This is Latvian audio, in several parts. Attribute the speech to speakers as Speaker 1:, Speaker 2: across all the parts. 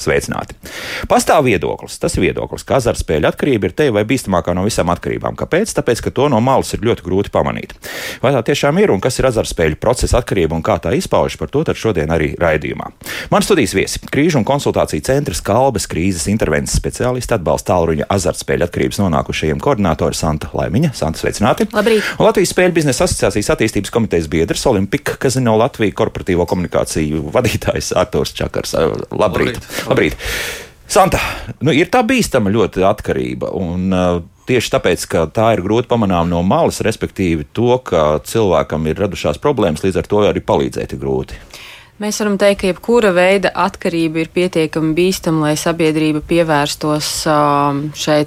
Speaker 1: sveicināti! Pastāv viedoklis, tas ir viedoklis, ka azartspēļu atkarība ir te vai bīstamākā no visām atkarībām. Kāpēc? Tāpēc, ka to no malas ir ļoti grūti pamanīt. Vai tā tiešām ir un kas ir azartspēļu procesa atkarība un kā tā izpaužas, par to šodien arī raidījumā. Man studijas viesi - krīžu un konsultāciju centra Kalbes krīzes intervences speciālisti atbalsta tālruņa azartspēļu atkarības nonākušajiem koordinātori Santa Laimiņa. Santa sveicināti!
Speaker 2: Labrīt!
Speaker 1: Un Latvijas spēļu biznesa asociācijas attīstības komitejas biedrs Olimpika Kazino Latviju korporatīvo komunikāciju vadītājs Arturs Čakars. Labrīt! Labrīt! Labrīt. Santa, nu, ir tā bīstama ļoti atkarība. Un, uh, Tieši tāpēc, ka tā ir grūti pamanām no malas, respektīvi to, ka cilvēkam ir radušās problēmas, līdz ar to arī palīdzēt ir grūti.
Speaker 2: Mēs varam teikt, ka jebkura veida atkarība ir pietiekami bīstama, lai sabiedrība pievērstos um, šai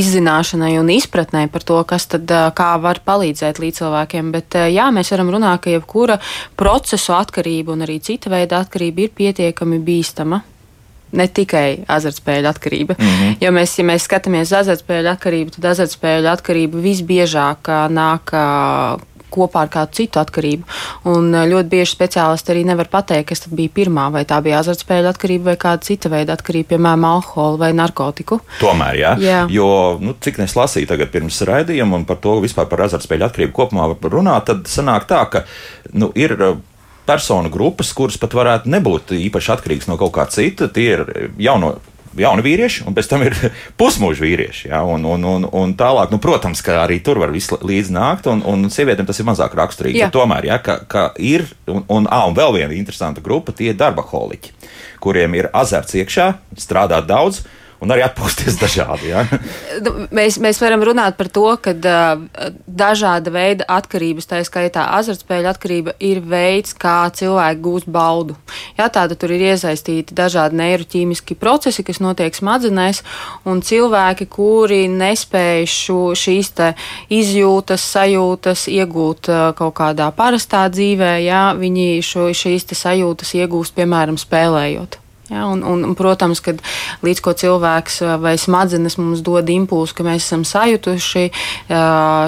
Speaker 2: izzināšanai un izpratnē par to, kas tad uh, kā var palīdzēt līdzcilvēkiem. Bet uh, jā, mēs varam runāt, ka jebkura procesu atkarība un arī cita veida atkarība ir pietiekami bīstama ne tikai azartspēļu atkarība. Mm -hmm. Jo mēs, ja mēs skatāmies uz azartspēļu atkarību, tad azartspēļu atkarība visbiežāk nāk kopā ar kādu citu atkarību. Un ļoti bieži speciālisti arī nevar pateikt, kas bija pirmā, vai tā bija azartspēļu atkarība vai kāda cita veida atkarība, piemēram, alkohola vai narkotiku.
Speaker 1: Tomēr, jā. jā. Jo, nu, cik es lasīju tagad pirms raidījuma un par to vispār par azartspēļu atkarību kopumā runāt, tad sanāk tā, ka nu, ir personu grupas, kuras pat varētu nebūt īpaši atkarīgas no kaut kā cita. Tie ir jauno jauni vīrieši, un pēc tam ir pusmūža vīrieši. Ja, un, un, un, un tālāk, nu, protams, ka arī tur var līdzi nākt, un, un sievietēm tas ir mazāk raksturīgi. Tomēr, ja, ka, ka ir, un, un, à, un vēl viena interesanta grupa, tie ir darba holiķi, kuriem ir azarts iekšā, strādāt daudz un arī atpūsties dažādi. Ja?
Speaker 2: Nu, mēs, mēs varam runāt par to, ka dažāda veida atkarības, tā skaitā azartspēļu atkarība, ir veids, kā cilvēki gūst baudu. Jā, tāda tur ir iesaistīti dažādi neiroķīmiski procesi, kas notiek smadzenēs, un cilvēki, kuri nespēj šo, šīs izjūtas, sajūtas iegūt kaut kādā parastā dzīvē, jā, viņi šo, šīs sajūtas iegūst, piemēram, spēlējot. Ja, un, un, un, protams, ka līdz ko cilvēks vai smadzenes mums dod impulsu, ka mēs esam sajutuši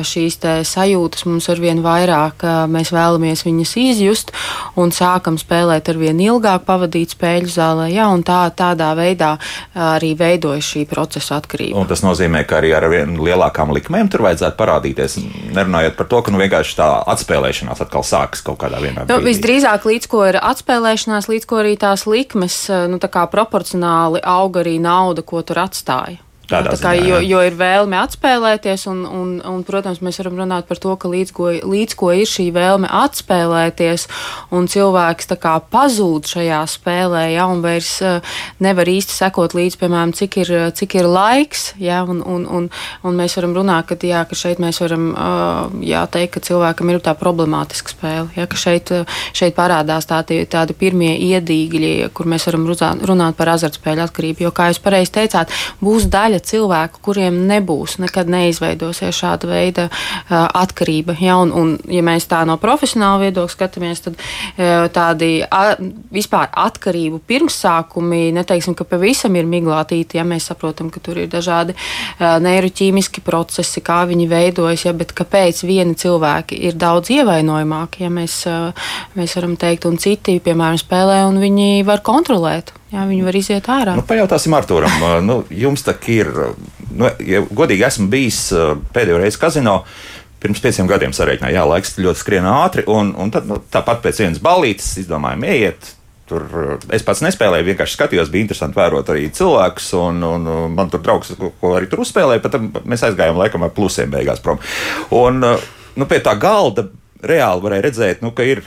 Speaker 2: šīs sajūtas, mums ar vien vairāk mēs vēlamies viņas izjust un sākam spēlēt ar vien ilgāk, pavadīt spēļu zālē. Ja, tā, tādā veidā arī veidojas šī procesa atkarība.
Speaker 1: Un tas nozīmē, ka arī ar vien lielākām likmēm tur vajadzētu parādīties. Nerunājot par to, ka nu, vienkārši tā atspēlēšanās atkal sākas kaut kādā vienā
Speaker 2: nu, brīdī. Visdrīzāk līdz ko ir atspēlēšanās, līdz ko arī tās likmes nu, proporcionāli auga arī nauda, ko tur atstāja. Tādā kā, ziņā, jo, jo ir vēlme atspēlēties, un, un, un, protams, mēs varam runāt par to, ka līdz ko, līdz ko ir šī vēlme atspēlēties, un cilvēks kā pazūd šajā spēlē, ja, un vairs uh, nevar īsti sekot līdzi, piemēram, cik ir, cik ir laiks, ja, un, un, un, un mēs varam runāt, ka, jā, ka šeit mēs varam uh, jā, teikt, ka cilvēkam ir tā problemātiska spēle, ja, ka šeit, šeit parādās tādi, tādi pirmie iedīgļi, kur mēs varam runāt par azartspēļu atkarību, jo, kā jūs pareizi teicāt, būs daļa daļa cilvēku, kuriem nebūs, nekad neizveidosies šāda veida atkarība. Ja, un, un, ja mēs tā no profesionāla viedokļa skatāmies, tad tādi a, vispār atkarību pirmsākumi, neteiksim, ka pavisam ir miglātīti, ja mēs saprotam, ka tur ir dažādi neiroķīmiski procesi, kā viņi veidojas, ja, bet kāpēc vieni cilvēki ir daudz ievainojamāki, ja mēs, mēs varam teikt, un citi, piemēram, spēlē, un viņi var kontrolēt. Jā, viņi var iziet ārā.
Speaker 1: Nu, pajautāsim Arturam. nu, jums tā ir, nu, ja godīgi esmu bijis pēdējo reizi kazino. Pirms pieciem gadiem sarēķināja, jā, laiks ļoti skrien ātri, un, un tad, nu, tāpat pēc vienas balītes izdomājām, ieiet, Tur es pats nespēlēju, vienkārši skatījos, bija interesanti vērot arī cilvēkus. Un, un, man tur draugs, ko, arī tur uzspēlēja, pat mēs aizgājām laikam ar plusiem beigās prom. Un nu, pie tā galda reāli varēja redzēt, nu, ka ir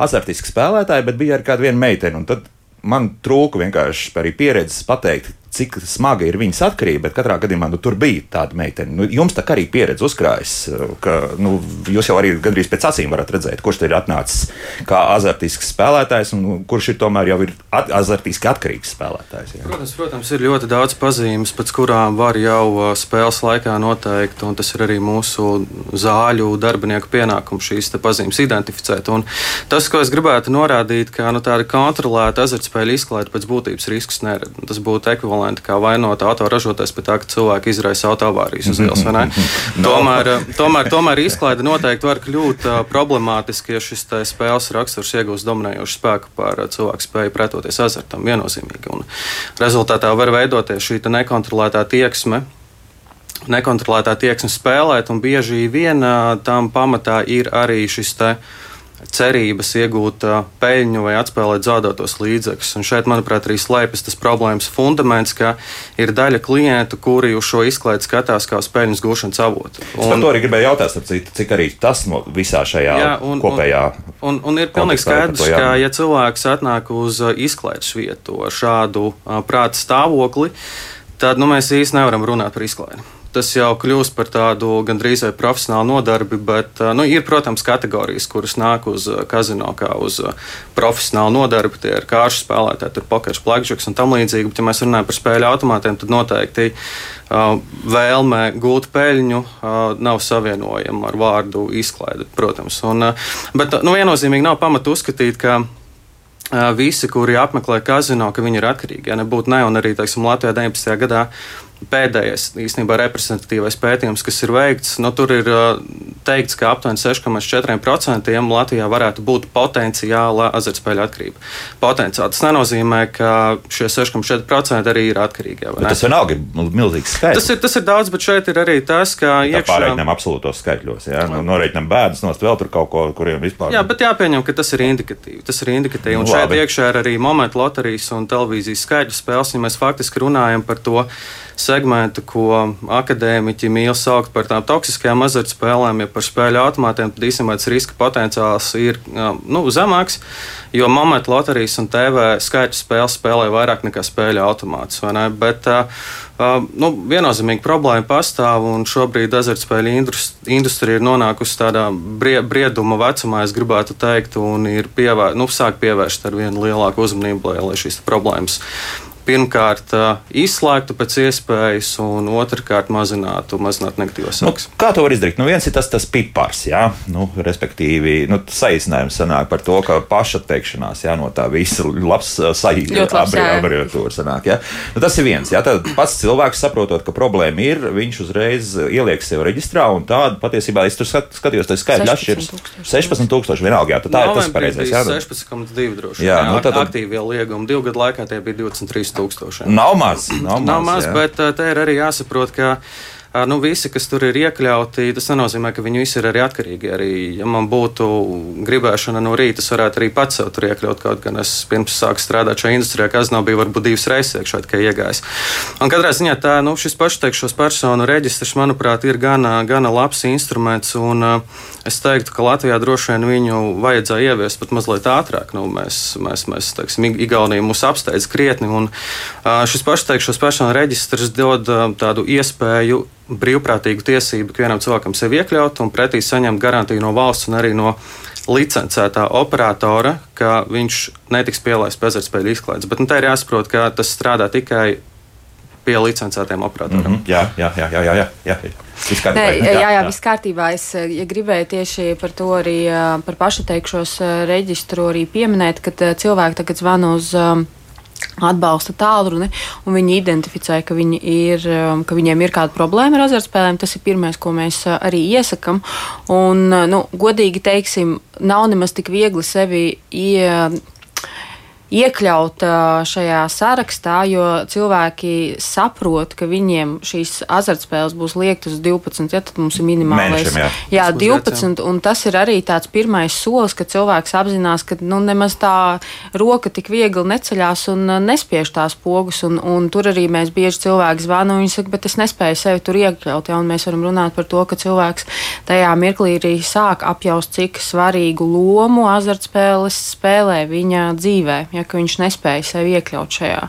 Speaker 1: azartiski spēlētāji, bet bija arī kāda viena meitene. Tad man trūka vienkārši arī pieredzes pateikt, cik smaga ir viņas atkarība, bet katrā gadījumā nu, tur bija tāda meitene. Nu, jums tā arī pieredze uzkrājas, ka nu, jūs jau arī gandrīz pēc acīm varat redzēt, kurš ir atnācis kā azartisks spēlētājs un nu, kurš ir tomēr jau ir at azartiski atkarīgs spēlētājs.
Speaker 3: Jā. Protams, protams, ir ļoti daudz pazīmes, pēc kurām var jau spēles laikā noteikt, un tas ir arī mūsu zāļu darbinieku pienākums šīs pazīmes identificēt. Un tas, ko es gribētu norādīt, ka nu, tāda kontrolēta azartspēļu izklaide pēc būtības riskus nerada. Tas būtu ekvivalents ekvivalenti, kā vainot autoražotājs pie tā, ka cilvēki izraisa autoavārijas uz ielas. no. tomēr, tomēr, tomēr izklaide noteikti var kļūt problemātiski, ja šis spēles raksturs iegūst dominējošu spēku pār cilvēku spēju pretoties azartam viennozīmīgi. Un rezultātā var veidoties šī nekontrolētā tieksme nekontrolētā tieksme spēlēt, un bieži vien tam pamatā ir arī šis te cerības iegūt peļņu vai atspēlēt zaudētos līdzekļus. Un šeit, manuprāt, arī slēpjas tas problēmas fundaments, ka ir daļa klientu, kuri uz šo izklaidi skatās kā uz peļņas gūšanas avotu.
Speaker 1: Un, par to arī gribēju jautāt, cik, cik arī tas no visā šajā jā, un, kopējā.
Speaker 3: Un, un, un ir pilnīgi skaidrs, ka, ja cilvēks atnāk uz izklaides vietu ar šādu prāta stāvokli, tad nu, mēs īstenībā nevaram runāt par izklaidi tas jau kļūst par tādu gandrīz vai profesionālu nodarbi, bet nu, ir, protams, kategorijas, kuras nāk uz kazino kā uz profesionālu nodarbi. Tie ir kāršu spēlētāji, tur pokers, blackjacks un tam līdzīgi. Bet, ja mēs runājam par spēļu automātiem, tad noteikti uh, vēlme gūt peļņu uh, nav savienojama ar vārdu izklaide, protams. Un, uh, bet nu, viennozīmīgi nav pamata uzskatīt, ka visi, kuri apmeklē kazino, ka viņi ir atkarīgi. Ja nebūtu ne, un arī teiksim, Latvijā 19. gadā pēdējais īstenībā reprezentatīvais pētījums, kas ir veikts, nu, tur ir teikts, ka aptuveni 6,4% Latvijā varētu būt potenciāla azartspēļu atkarība. Potenciāli tas nenozīmē, ka šie 6,4% arī ir atkarīgi.
Speaker 1: Ja, tas vienalga ir milzīgs skaits.
Speaker 3: Tas ir, tas ir daudz, bet šeit ir arī tas, ka
Speaker 1: iekšā... pārreikinām absolūtos skaitļos. Ja? Nu, Norēķinām bērnus, nost vēl tur kaut ko, kuriem vispār.
Speaker 3: Jā, bet jāpieņem, ka tas ir indikatīvi. Tas ir indikatīvi. Un nu, šeit labi. iekšā ir arī momentu loterijas un televīzijas skaitļu spēles, ja mēs faktiski runājam par to segmentu, ko akadēmiķi mīl saukt par tām toksiskajām azartspēlēm, ja par spēļu automātiem, tad īstenībā tas riska potenciāls ir nu, zemāks, jo momentu loterijas un TV skaitu spēles spēlē vairāk nekā spēļu automātus. Bet, Uh, nu, viennozīmīgi problēma pastāv, un šobrīd azartspēļu industrija ir nonākusi tādā brie, brieduma vecumā, es gribētu teikt, un ir pievēr, nu, sāk pievērst ar vien lielāku uzmanību, lai, lai šīs problēmas pirmkārt izslēgtu pēc iespējas, un otrkārt mazinātu, mazinātu negatīvos sekas.
Speaker 1: Nu, kā to var izdarīt? Nu, viens ir tas, tas pipars, jā, nu, respektīvi, nu, saīsinājums sanāk par to, ka pašatteikšanās, jā, no tā visa labs abreviatūra sanāk, jā. Nu, tas ir viens, jā, tad pats cilvēks saprotot, ka problēma ir, viņš uzreiz ieliek sev reģistrā, un tādu patiesībā es tur skatījos, tas skaitļi atšķiras 16 tūkstoši vienalga, jā, tad tā ir tas pareizais, jā.
Speaker 3: 16,2 droši. Jā, jā, nu, tad aktīvie liegumi divu gadu laikā tie bija 23 tūkstošiem.
Speaker 1: Nav maz. Nav maz,
Speaker 3: nav maz bet te ir arī jāsaprot, ka nu, visi, kas tur ir iekļauti, tas nenozīmē, ka viņi visi ir arī atkarīgi. Arī, ja man būtu gribēšana no rīta, es varētu arī pats sev tur iekļaut. Kaut gan es pirms sāku strādāt šajā industrijā, kas nav bijis varbūt divas reizes iekšā, tikai iegājis. Un katrā ziņā tā, nu, šis pašteikšos personu reģistrs, manuprāt, ir gana, gana labs instruments. Un, es teiktu, ka Latvijā droši vien viņu vajadzēja ieviest pat mazliet ātrāk. Nu, mēs, mēs, mēs teiksim, Igaunija mūs apsteidz krietni. Un, šis pašteikšos personu reģistrs dod tādu iespēju brīvprātīgu tiesību ikvienam cilvēkam sevi iekļaut un pretī saņemt garantiju no valsts un arī no licencētā operatora, ka viņš netiks pielaists bezartspēļu izklaides. Bet nu, tā ir jāsaprot, ka tas strādā tikai pie licencētiem operatoriem. Mm
Speaker 1: -hmm. Jā, jā, jā, jā. jā, jā.
Speaker 2: Nē, jā, jā, jā, viss kārtībā. Es ja gribēju tieši par to arī par pašateikšos reģistru arī pieminēt, ka cilvēki tagad zvana uz atbalsta tālruni, un viņi identificē, ka, viņi ir, um, ka viņiem ir kāda problēma ar azartspēlēm. Tas ir pirmais, ko mēs uh, arī iesakām. Un, uh, nu, godīgi teiksim, nav nemaz tik viegli sevi ie, iekļaut šajā sarakstā, jo cilvēki saprot, ka viņiem šīs azartspēles būs liektas uz 12, ja tad mums ir minimālais.
Speaker 1: Mēnešiem, jā,
Speaker 2: jā 12, un tas ir arī tāds pirmais solis, ka cilvēks apzinās, ka nu, nemaz tā roka tik viegli neceļās un nespiež tās pogas, un, un tur arī mēs bieži cilvēki zvana, un viņi saka, bet es nespēju sevi tur iekļaut, ja, un mēs varam runāt par to, ka cilvēks tajā mirklī arī sāk apjaust, cik svarīgu lomu azartspēles spēlē viņa dzīvē. Ja, ka viņš nespēja sevi iekļaut šajā,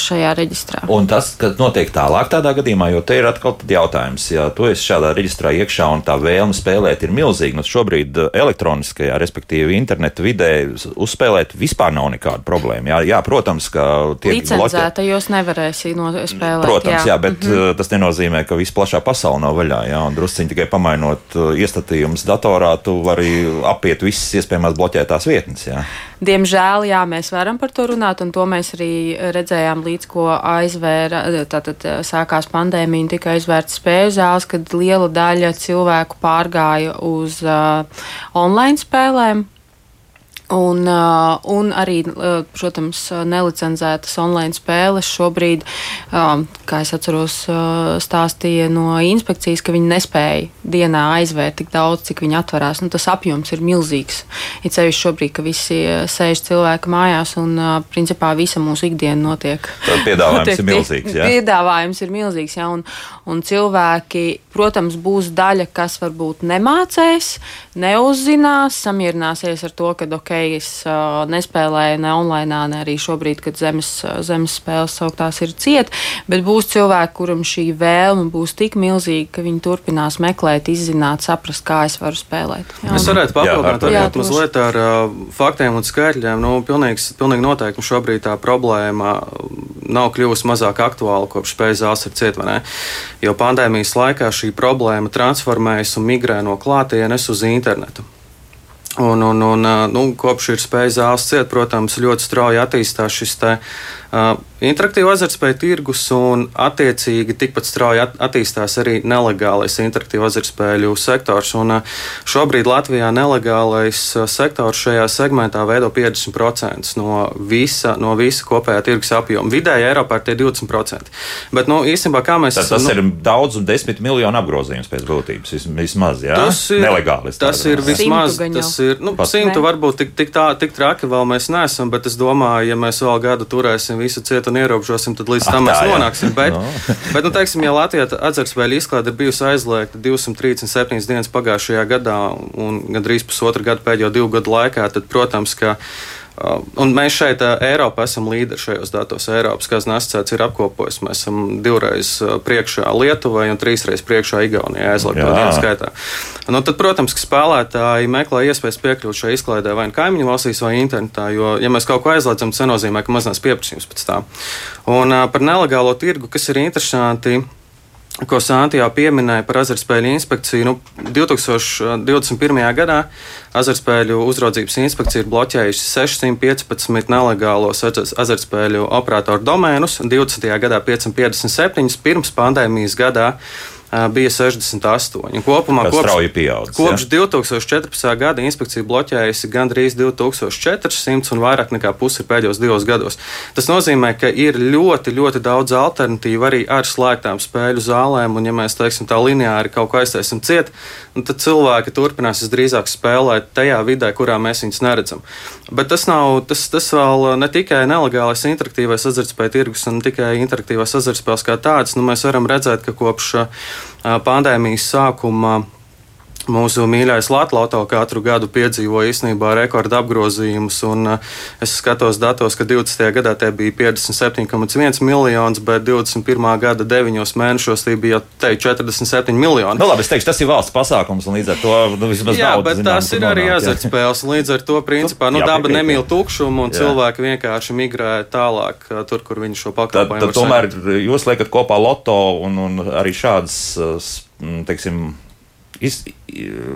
Speaker 2: šajā reģistrā.
Speaker 1: Un tas, kas notiek tālāk tādā gadījumā, jo te ir atkal jautājums, ja tu esi šādā reģistrā iekšā un tā vēlme spēlēt ir milzīga, nu šobrīd elektroniskajā, respektīvi interneta vidē uzspēlēt vispār nav nekāda problēma. Jā, jā protams, ka
Speaker 2: tiek licencēta, jūs nevarēsiet nospēlēt.
Speaker 1: Protams, jā, jā bet mm -hmm. tas nenozīmē, ka viss plašā pasaule nav vaļā, jā, un drusciņi tikai pamainot iestatījumus datorā, tu vari apiet visas iespējamās bloķētās vietnes, jā.
Speaker 2: Diemžēl, jā, mēs mēs varam par to runāt, un to mēs arī redzējām līdz ko aizvēra, tātad sākās pandēmija un tika aizvērts spēļu zāles, kad liela daļa cilvēku pārgāja uz uh, online spēlēm. Un, uh, un arī, uh, protams, nelicenzētas online spēles šobrīd, um, kā es atceros, uh, stāstīja no inspekcijas, ka viņi nespēja dienā aizvērt tik daudz, cik viņi atverās. Nu, tas apjoms ir milzīgs. Ir sevišķi šobrīd, ka visi sēž cilvēki mājās un, principā, visa mūsu ikdiena notiek.
Speaker 1: Tad piedāvājums notiek, ir milzīgs. Jā?
Speaker 2: Piedāvājums ir milzīgs, jā, un, un cilvēki, protams, būs daļa, kas varbūt nemācēs, neuzzinās, samierināsies ar to, ka, ok, es uh, nespēlēju ne online, ne arī šobrīd, kad zemes, zemes spēles sauktās ir ciet, bet būs cilvēki, kuram šī vēlme būs tik milzīga, ka viņi turpinās meklēt, izzināt, saprast, kā es varu spēlēt.
Speaker 3: Jā, es varētu papildināt varbūt mazliet ar uh, faktiem un skaitļiem. Nu, pilnīgs, pilnīgi noteikti šobrīd tā problēma nav kļuvusi mazāk aktuāla kopš spēļu zāles ir cieta. Jo pandēmijas laikā šī problēma transformējas un migrē no klātienes uz internetu. Un, un, un nu, kopš ir spēja zāles ciet, protams, ļoti strauji attīstās šis te, uh, interaktīva azartspēļu tirgus, un attiecīgi tikpat strauji attīstās arī nelegālais interaktīva azartspēļu sektors. Un, uh, šobrīd Latvijā nelegālais sektors šajā segmentā veido 50% no visa, no visa kopējā tirgus apjoma. Vidēji Eiropā ir tie 20%. Bet, nu, īstenībā, kā mēs.
Speaker 1: Tas, tas nu, ir daudz un desmit miljonu apgrozījums pēc būtības. Vismaz, jā? Tas ir, Nelegālis,
Speaker 3: tas ir vismaz. Tas ir, nu, simtu varbūt tik, tik, tā, tik traki vēl mēs neesam, bet es domāju, ja mēs vēl gadu turēsim visu cietu un ierobežosim, tad līdz tam mēs nonāksim. Bet, no. bet nu, teiksim, ja Latvijā atzarspēļu izklāde ir bijusi aizliegta 237 dienas pagājušajā gadā un gandrīz pusotru gadu pēdējo divu gadu laikā, tad, protams, ka un mēs šeit, uh, Eiropā, esam līderi šajos datos. Eiropas kazna asociācija ir apkopojusi. Mēs esam divreiz uh, priekšā Lietuvai un trīsreiz priekšā Igaunijai aizliegto dienu skaitā. Nu, tad, protams, ka spēlētāji meklē iespējas piekļūt šai izklaidē vai nu kaimiņu valstīs vai internetā, jo, ja mēs kaut ko aizliedzam, tas nenozīmē, ka mazinās pieprasījums pēc tā. Un par nelegālo tirgu, kas ir interesanti ko Sāntī jau pieminēja par azartspēļu inspekciju. Nu, 2021. gadā azartspēļu uzraudzības inspekcija ir bloķējusi 615 nelegālos azartspēļu operatoru domēnus, 20. gadā 557, pirms pandēmijas gadā bija 68. Kopumā
Speaker 1: Tas kopš, pieaudzis,
Speaker 3: kopš ja? 2014. gada inspekcija bloķējusi gandrīz 2400 un vairāk nekā pusi pēdējos divos gados. Tas nozīmē, ka ir ļoti, ļoti daudz alternatīvu arī ar slēgtām spēļu zālēm, un ja mēs teiksim tā lineāri kaut ko aiztaisam ciet, tad cilvēki turpinās visdrīzāk spēlēt tajā vidē, kurā mēs viņus neredzam. Bet tas nav, tas, tas vēl ne tikai nelegālais interaktīvais azartspēļu tirgus un tikai interaktīvās azartspēles kā tādas, nu mēs varam redzēt, ka kopš pandēmijas sākuma Mūsu mīļākais Latvijas katru gadu piedzīvo īstenībā rekordu apgrozījumus. Es skatos datos, ka 20. gadā tie bija 57,1 miljonus, bet 21. gada 9 mēnešos tie bija te 47 miljoni.
Speaker 1: Nu, labi, es teikšu, tas ir valsts pasākums, un līdz ar to nu, vismaz
Speaker 3: jā, bet zinām, tas ir arī azartspēles. Līdz ar to, principā, nu, jā, daba nemīl tukšumu, un jā. cilvēki vienkārši migrē tālāk tur, kur viņi šo pakalpojumu.
Speaker 1: Tomēr jūs liekat kopā loto un, un arī šādas, teiksim, Iz,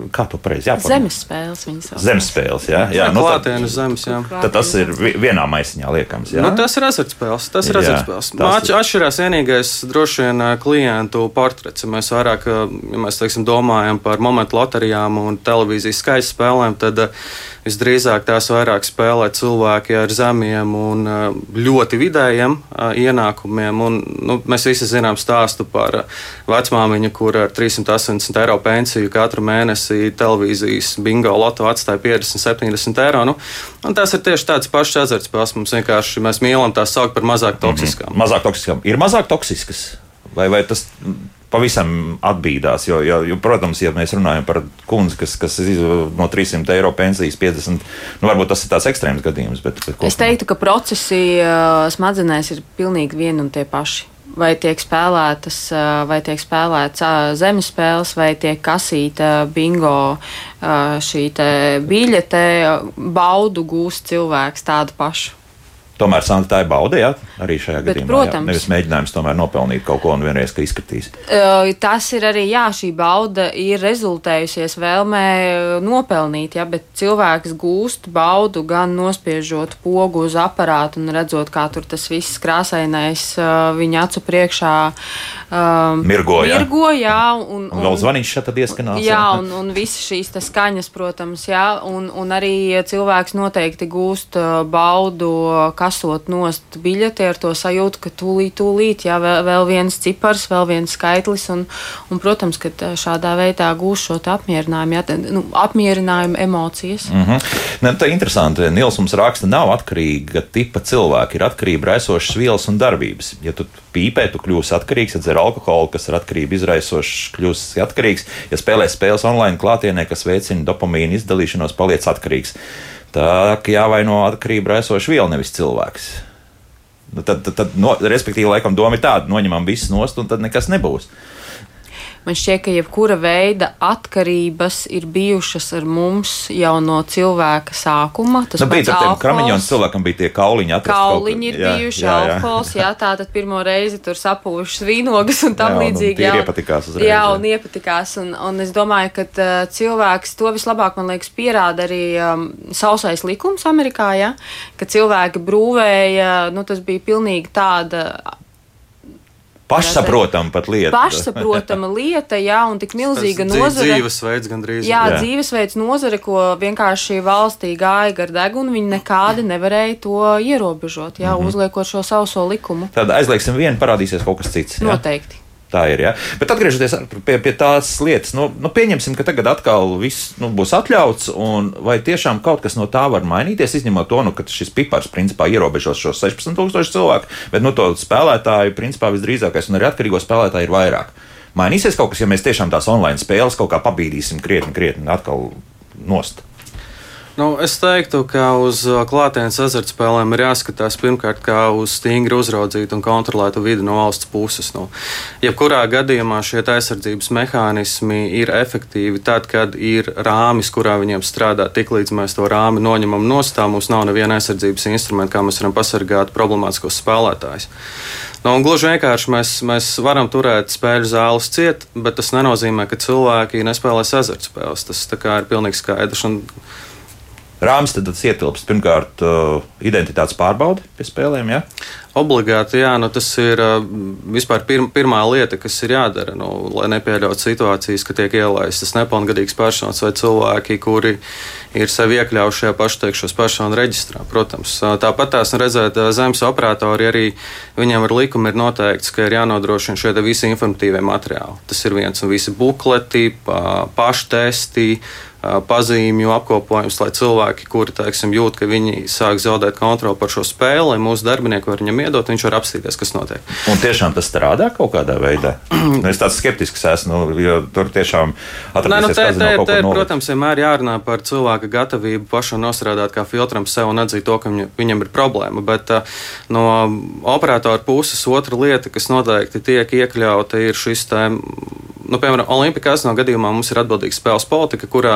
Speaker 1: kā to pareizi jāpasaka?
Speaker 2: Zemes spēles viņas sauc.
Speaker 1: Zemes spēles, jā. jā, jā
Speaker 3: nu, klātienes zemes, jā.
Speaker 1: Tad tas ir vienā maisiņā liekams, jā.
Speaker 3: Nu, tas ir azartspēles, tas ir azartspēles. Māči atšķirās vienīgais droši vien klientu portrets. Ja mēs vairāk, ja mēs, teiksim, domājam par momentu loterijām un televīzijas skaļas spēlēm, tad visdrīzāk tās vairāk spēlē cilvēki ar zemiem un ļoti vidējiem ienākumiem. Un, nu, mēs visi zinām stāstu par vecmāmiņu, kur ar 380 eiro pensiju pensiju katru mēnesi televīzijas bingo loto atstāja 50, 70 eiro. Nu, tas ir tieši tāds pašs azartspēles. Mums vienkārši mēs mīlam tās saukt par mazāk toksiskām.
Speaker 1: Mm -hmm. Mazāk toksiskām. Ir mazāk toksiskas. Vai, vai tas pavisam atbīdās. Jo, jo, jo, protams, ja mēs runājam par kundzi, kas, kas no 300 eiro pensijas 50, nu, varbūt tas ir tāds ekstrēms gadījums. Bet, bet
Speaker 2: es teiktu, ka procesi smadzenēs ir pilnīgi vieni un tie paši vai tiek spēlētas, vai tiek spēlēts zemes spēles, vai tiek kasīta bingo šī biļete, baudu gūst cilvēks tādu pašu.
Speaker 1: Tomēr Santa tā ir bauda, jā, arī šajā Bet, gadījumā. Protams. Jā. Nevis mēģinājums tomēr nopelnīt kaut ko un vienreiz, ka izskatīs.
Speaker 2: Tas ir arī, jā, šī bauda ir rezultējusies vēlmē nopelnīt, jā, bet cilvēks gūst baudu gan nospiežot pogu uz aparātu un redzot, kā tur tas viss krāsainais viņa acu priekšā
Speaker 1: um, mirgo, jā.
Speaker 2: mirgo, jā. Un, un,
Speaker 1: un vēl zvaniņš šeit tad ieskanās.
Speaker 2: Jā, jā. un, un visas šīs skaņas, protams, jā, un, un arī cilvēks noteikti gūst baudu, kasot nost biļeti ar to sajūtu, ka tūlīt, tūlīt, jā, vēl, vēl viens cipars, vēl viens skaitlis, un, un protams, ka šādā veidā gūs šo apmierinājumu, jā, nu, apmierinājumu emocijas.
Speaker 1: Mm -hmm. ne, tā ir interesanti. Nils mums raksta, nav atkarīga tipa cilvēki, ir atkarība raisošas vielas un darbības. Ja tu pīpē, tu kļūsi atkarīgs, ja dzer alkoholu, kas ir atkarība izraisošs, kļūsi atkarīgs. Ja spēlē spēles online klātienē, kas veicina dopamīnu izdalīšanos, paliec atkarīgs tā jāvaino atkarība esoša viela, nevis cilvēks. Nu, tad, tad, tad no, respektīvi, laikam, doma ir tāda, noņemam visu nost, un tad nekas nebūs.
Speaker 2: Man šķiet, ka jebkura veida atkarības ir bijušas ar mums jau no cilvēka sākuma.
Speaker 1: Tas nu, bija ar tiem kramiņiem, cilvēkam bija tie kauliņi.
Speaker 2: Kauliņi ir jā, bijuši, jā, jā. alkohols, jā, tā tad pirmo reizi tur sapūšas vīnogas un tam jā, līdzīgi.
Speaker 1: Jā, un iepatikās uzreiz.
Speaker 2: Jā, un iepatikās. Un, un es domāju, ka uh, cilvēks to vislabāk, man liekas, pierāda arī um, sausais likums Amerikā, ja, ka cilvēki brūvēja, nu tas bija pilnīgi tāda
Speaker 1: Pašsaprotama pat lieta.
Speaker 2: Pašsaprotama lieta, jā, un tik milzīga nozare.
Speaker 3: Dzīvesveids gandrīz.
Speaker 2: Jā, jā, dzīvesveids nozare, ko vienkārši valstī gāja gar degunu, viņi nekādi nevarēja to ierobežot, jā, mm -hmm. uzliekot šo sauso likumu.
Speaker 1: Tad aizliegsim vienu, parādīsies kaut kas cits.
Speaker 2: Jā? Noteikti.
Speaker 1: Tā ir. Ja? Bet atgriežoties pie, pie tās lietas, nu, nu, pieņemsim, ka tagad atkal viss nu, būs atļauts, un vai tiešām kaut kas no tā var mainīties, izņemot to, nu, ka šis pipars principā ierobežos šos 16,000 cilvēku, bet nu, to spēlētāju principā visdrīzākais un arī atkarīgo spēlētāju ir vairāk. Mainīsies kaut kas, ja mēs tiešām tās online spēles kaut kā pabīdīsim krietni, krietni atkal nost.
Speaker 3: Nu, es teiktu, ka uz uh, klātienes azartspēlēm ir jāskatās pirmkārt kā uz stingri uzraudzītu un kontrolētu vidi no valsts puses. Nu, jebkurā gadījumā šie aizsardzības mehānismi ir efektīvi tad, kad ir rāmis, kurā viņiem strādā. Tiklīdz mēs to rāmi noņemam no stūra, mums nav neviena aizsardzības instrumenta, kā mēs varam pasargāt problemātiskos spēlētājus. Nu, gluži vienkārši mēs, mēs varam turēt spēļu zāles ciet, bet tas nenozīmē, ka cilvēki nespēlēs azartspēles. Tas ir pilnīgi skaidrs. Un,
Speaker 1: Rāms tad ietilpst pirmkārt uh, identitātes pārbaude pie spēlēm. Ja?
Speaker 3: Obligāti, jā, nu tas ir uh, vispār pirm, pirmā lieta, kas ir jādara, nu, lai nepieļautu situācijas, ka tiek ielaistas nepilngadīgas personas vai cilvēki, kuri ir sevi iekļaujuši šajā pašteikšos personu reģistrā. Protams, uh, tāpat tās redzēt zemes operatori arī viņiem ar likumu ir noteikts, ka ir jānodrošina šie visi informatīvie materiāli. Tas ir viens un visi bukleti, paštesti pazīmju apkopojums, lai cilvēki, kuri teiksim, jūt, ka viņi sāk zaudēt kontroli par šo spēli, lai mūsu darbinieki var viņam iedot, viņš var apstīties, kas notiek.
Speaker 1: Un tiešām tas strādā kaut kādā veidā. Nu, es tāds skeptisks esmu, nu, jo tur tiešām
Speaker 3: Nē, nu, te, te, te, ir, protams, vienmēr jārunā par cilvēka gatavību pašam nostrādāt kā filtram sev un atzīt to, ka viņam, ir problēma. Bet no operatora puses otra lieta, kas noteikti tiek iekļauta, ir šis tēma nu, piemēram, Olimpikās no gadījumā mums ir atbildīga spēles politika, kurā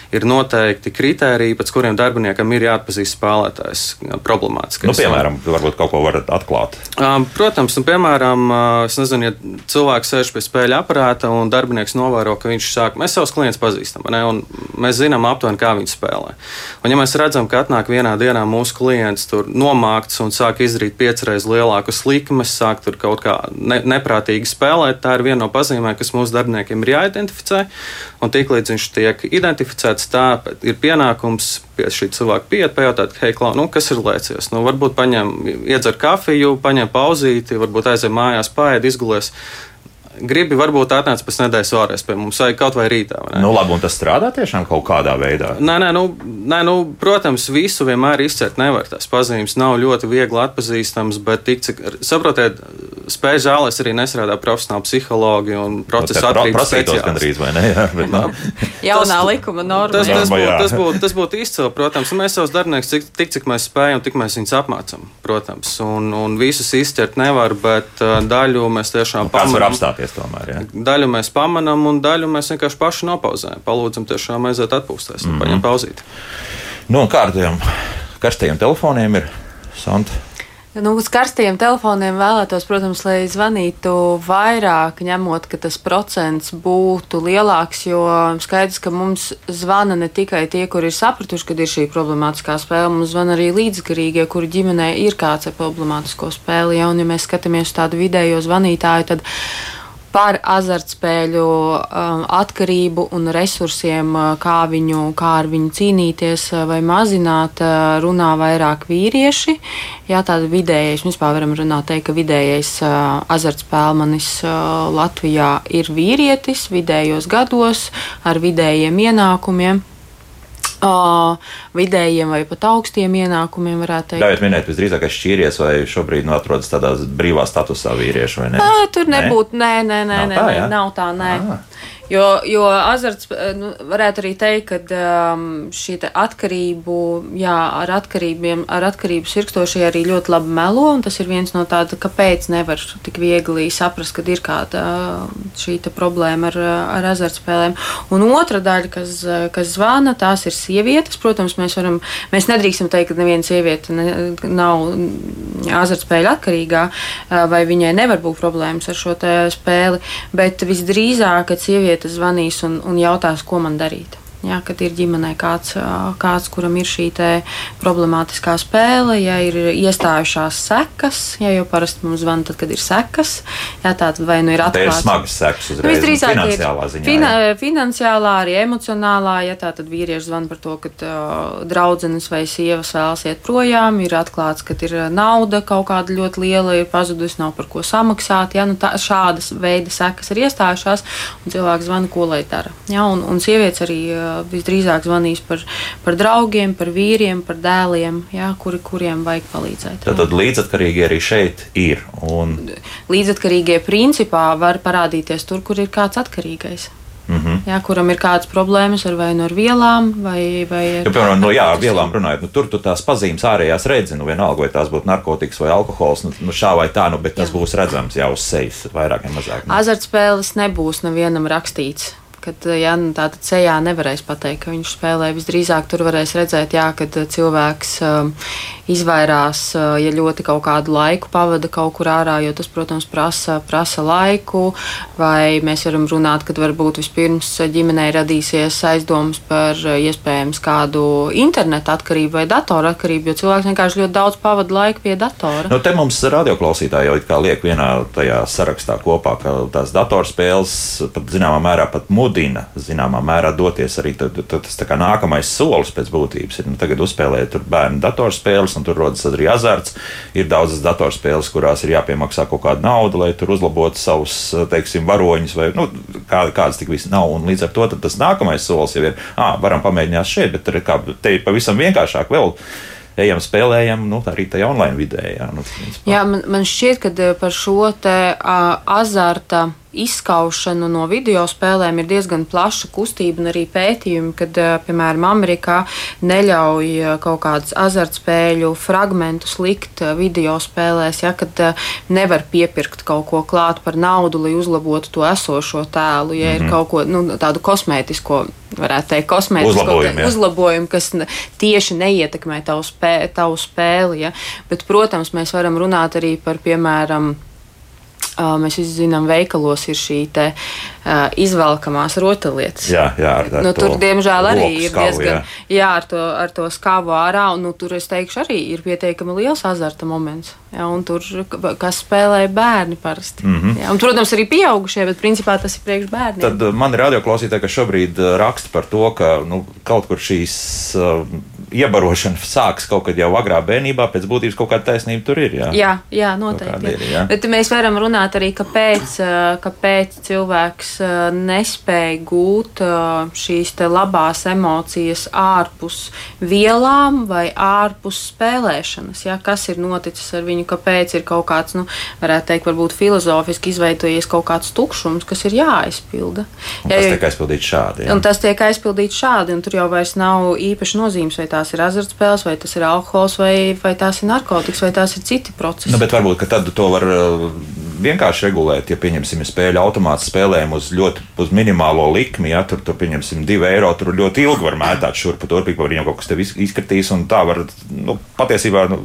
Speaker 3: ir noteikti kriteriji, pēc kuriem darbiniekam ir jāatpazīst spēlētājs problemātiskais.
Speaker 1: Nu, piemēram, varbūt kaut ko varat atklāt.
Speaker 3: Protams, nu, piemēram, es nezinu, ja cilvēks sēž pie spēļu aparāta un darbinieks novēro, ka viņš sāk, mēs savus klientus pazīstam, ne, un mēs zinām aptuveni, kā viņi spēlē. Un ja mēs redzam, ka atnāk vienā dienā mūsu klients tur nomākts un sāk izdarīt piecreiz lielākus likmes, sāk tur kaut kā ne, neprātīgi spēlēt, tā ir viena no pazīmēm, kas mūsu darbiniekiem ir jāidentificē. Un tiklīdz viņš tiek identificēts, pēc tā ir pienākums pie šī cilvēka pieiet, pajautāt, hei, klau, nu, kas ir lēcies. Nu, varbūt paņem, iedzer kafiju, paņem pauzīti, varbūt aizem mājās, paēd, izgulies gribi, varbūt atnāc pēc nedēļas vēlreiz pie mums, vai kaut vai rītā. Vai
Speaker 1: nu, labi, un tas strādā tiešām kaut kādā veidā.
Speaker 3: Nē, nē, nu, nē nu, protams, visu vienmēr izcert nevar. Tās pazīmes nav ļoti viegli atpazīstamas, bet tik cik, saprotiet, spēļu zālēs arī nestrādā profesionāli psihologi un nu, procesa attīstības
Speaker 1: speciālisti. Gandrīz, vai ne? Jā, bet,
Speaker 2: nu. Jaunā tas, likuma norma.
Speaker 3: Tas, tas, būtu, tas, būtu, tas būtu izcili, protams, un mēs savus darbiniekus tik, tik, cik mēs spējam, tik mēs viņus apmācam, protams, un, un visus izcert nevar, bet uh, daļu mēs tiešām
Speaker 1: pamanām. Apstāties tomēr, jā?
Speaker 3: Daļu mēs pamanām, un daļu mēs vienkārši paši nopauzējam. Palūdzam tiešām aiziet atpūsties un mm -hmm. paņemt pauzīt.
Speaker 1: Nu, kā ar tiem karstajiem telefoniem ir? Santa?
Speaker 2: Nu, uz karstiem telefoniem vēlētos, protams, lai zvanītu vairāk, ņemot, ka tas procents būtu lielāks, jo skaidrs, ka mums zvana ne tikai tie, kuri ir sapratuši, ka ir šī problemātiskā spēle, mums zvana arī līdzgarīgie, kuri ģimenē ir kāds ar problemātisko spēli. Ja, un, ja mēs skatāmies uz tādu vidējo zvanītāju, tad par azartspēļu um, atkarību un resursiem, uh, kā, viņu, kā ar viņu cīnīties uh, vai mazināt, uh, runā vairāk vīrieši. Jā, tāda vidējais, mēs varam runāt, teikt, ka vidējais azartspēlmanis Latvijā ir vīrietis vidējos gados ar vidējiem ienākumiem uh, vidējiem vai pat augstiem ienākumiem, varētu teikt.
Speaker 1: Ļaujiet minēt, visdrīzāk, ka šķīries vai šobrīd nu, atrodas tādā brīvā statusā vīrieši vai ne?
Speaker 2: Nē, tur nebūtu, nē, nē, nē, nav nē, tā, nē, nav tā, nē. Ah. Jo, jo azarts, nu, varētu arī teikt, ka um, šī atkarību, jā, ar, atkarībiem, ar atkarību sirkstošie arī ļoti labi melo, un tas ir viens no tāda, kāpēc nevar tik viegli saprast, kad ir kāda šī problēma ar, ar azartspēlēm. Un otra daļa, kas, kas zvana, tās ir sievietes. Protams, mēs, varam, mēs nedrīkstam teikt, ka neviena sieviete ne, nav azartspēļu atkarīgā, vai viņai nevar būt problēmas ar šo spēli, bet visdrīzāk, kad sieviete sieviete zvanīs un, un jautās, ko man darīt. Jā, kad ir ģimenē kāds, kāds, kuram ir šī problemātiskā spēle, ja ir iestājušās sekas, ja jau parasti mums zvana, tad, kad ir sekas, jā, tāda vai nu ir atklāta.
Speaker 1: Tā ir smagas sekas uzreiz. Nu, visdrīzāk finansiālā ziņā. Fina,
Speaker 2: jā. finansiālā, arī emocionālā, ja tā tad vīrieši zvana par to, ka uh, draudzenes vai sievas vēlas iet projām, ir atklāts, ka ir nauda kaut kāda ļoti liela, ir pazudusi, nav par ko samaksāt. Ja, nu, tā, šādas veida sekas ir iestājušās, un cilvēks zvana, ko lai dara. Ja, un, un sievietes arī visdrīzāk zvanīs par, par draugiem, par vīriem, par dēliem, jā, kuri, kuriem vajag palīdzēt.
Speaker 1: Tad, tad līdzatkarīgi arī šeit ir. Un...
Speaker 2: Līdzatkarīgie principā var parādīties tur, kur ir kāds atkarīgais. Mm -hmm. jā, kuram ir kādas problēmas ar vai no ar vielām, vai, vai ar,
Speaker 1: jo, piemēram, no, jā, ar vielām runājot, nu, tur tu tās pazīmes ārējās redzi, nu vienalga, vai tās būtu narkotikas vai alkohols, nu, nu šā vai tā, nu, bet tas jā. būs redzams jau uz sejas vairāk vai mazāk.
Speaker 2: Nu. Azartspēles nebūs nevienam rakstīts kad ja, nu, tāda ceļā nevarēs pateikt, ka viņš spēlē. Visdrīzāk tur varēs redzēt, jā, kad cilvēks um, izvairās, uh, ja ļoti kaut kādu laiku pavada kaut kur ārā, jo tas, protams, prasa, prasa laiku. Vai mēs varam runāt, kad varbūt vispirms ģimenei radīsies aizdomas par iespējams kādu internetu atkarību vai datoru atkarību, jo cilvēks vienkārši ļoti daudz pavada laiku pie datora.
Speaker 1: Nu, te mums radioklausītāji jau liek vienā tajā sarakstā kopā, ka tās datorspēles pat zināmā mērā pat mudina mudina zināmā mērā doties arī tad, tad tas nākamais solis pēc būtības. Ir, nu, tagad uzspēlēt bērnu datorspēles, un tur rodas arī azarts. Ir daudzas datorspēles, kurās ir jāpiemaksā kaut kāda nauda, lai tur uzlabotu savus teiksim, varoņus, vai nu, kā, kādas tik visas nav. Un līdz ar to tas nākamais solis jau ir, ah, varam pamēģināt šeit, bet kā, te ir pavisam vienkāršāk vēl ejam, spēlējam, nu, arī tajā online vidē. Jā, nu,
Speaker 2: jā man, man šķiet, ka par šo te uh, azarta izskaušanu no video spēlēm ir diezgan plaša kustība un arī pētījumi, kad, piemēram, Amerikā neļauj kaut kādus azartspēļu fragmentus likt video spēlēs, ja kad nevar piepirkt kaut ko klāt par naudu, lai uzlabotu to esošo tēlu, ja mm -hmm. ir mhm. kaut ko nu, tādu kosmētisko. Varētu teikt, kosmētisko uzlabojumu, uzlabojumu, kas tieši neietekmē tavu, spē, tavu spēli. Ja? Bet, protams, mēs varam runāt arī par, piemēram, Mēs visi zinām, veikalos ir šī te, uh, izvelkamās rotaļlietas.
Speaker 1: Jā, jā ar, ar
Speaker 2: nu, tur, diemžēl, arī ir skavu, diezgan. Jā, jā ar, to, ar to skābu ārā. Un, nu, tur, es teikšu, arī ir pietiekami liels azarta moments. Jā, tur, kas spēlē bērni parasti. Mm -hmm. jā, un, protams, arī pieaugušie, bet principā tas ir priekš bērniem.
Speaker 1: Tad man ir radioklausītāji, kas šobrīd raksta par to, ka nu, kaut kur šīs. Uh, iebarošana sākas kaut kad jau agrā bērnībā, pēc būtības kaut kāda taisnība tur ir. Jā,
Speaker 2: jā, jā noteikti. Ir, jā. Bet mēs varam runāt arī, kāpēc, kāpēc cilvēks nespēja gūt šīs labās emocijas ārpus vielām vai ārpus spēlēšanas. Jā, kas ir noticis ar viņu, kāpēc ir kaut kāds, nu, varētu teikt, varbūt filozofiski izveidojies kaut kāds tukšums, kas ir jāaizpilda.
Speaker 1: Un jā, tas tiek aizpildīts šādi. Jā.
Speaker 2: Un tas tiek aizpildīts šādi, un tur jau vairs nav īpaši nozīmes, vai tā tās ir azartspēles, vai tas ir alkohols, vai, vai tās ir narkotikas, vai tās ir citi procesi.
Speaker 1: Nu, bet varbūt tad to var vienkārši regulēt, ja pieņemsim spēļu automātu spēlēm uz ļoti uz minimālo likmi, ja tur, tur pieņemsim divu eiro, tur ļoti ilgi var mētāt šurpu turpīgi, var viņam kaut kas te izkritīs, un tā var nu, patiesībā. Nu,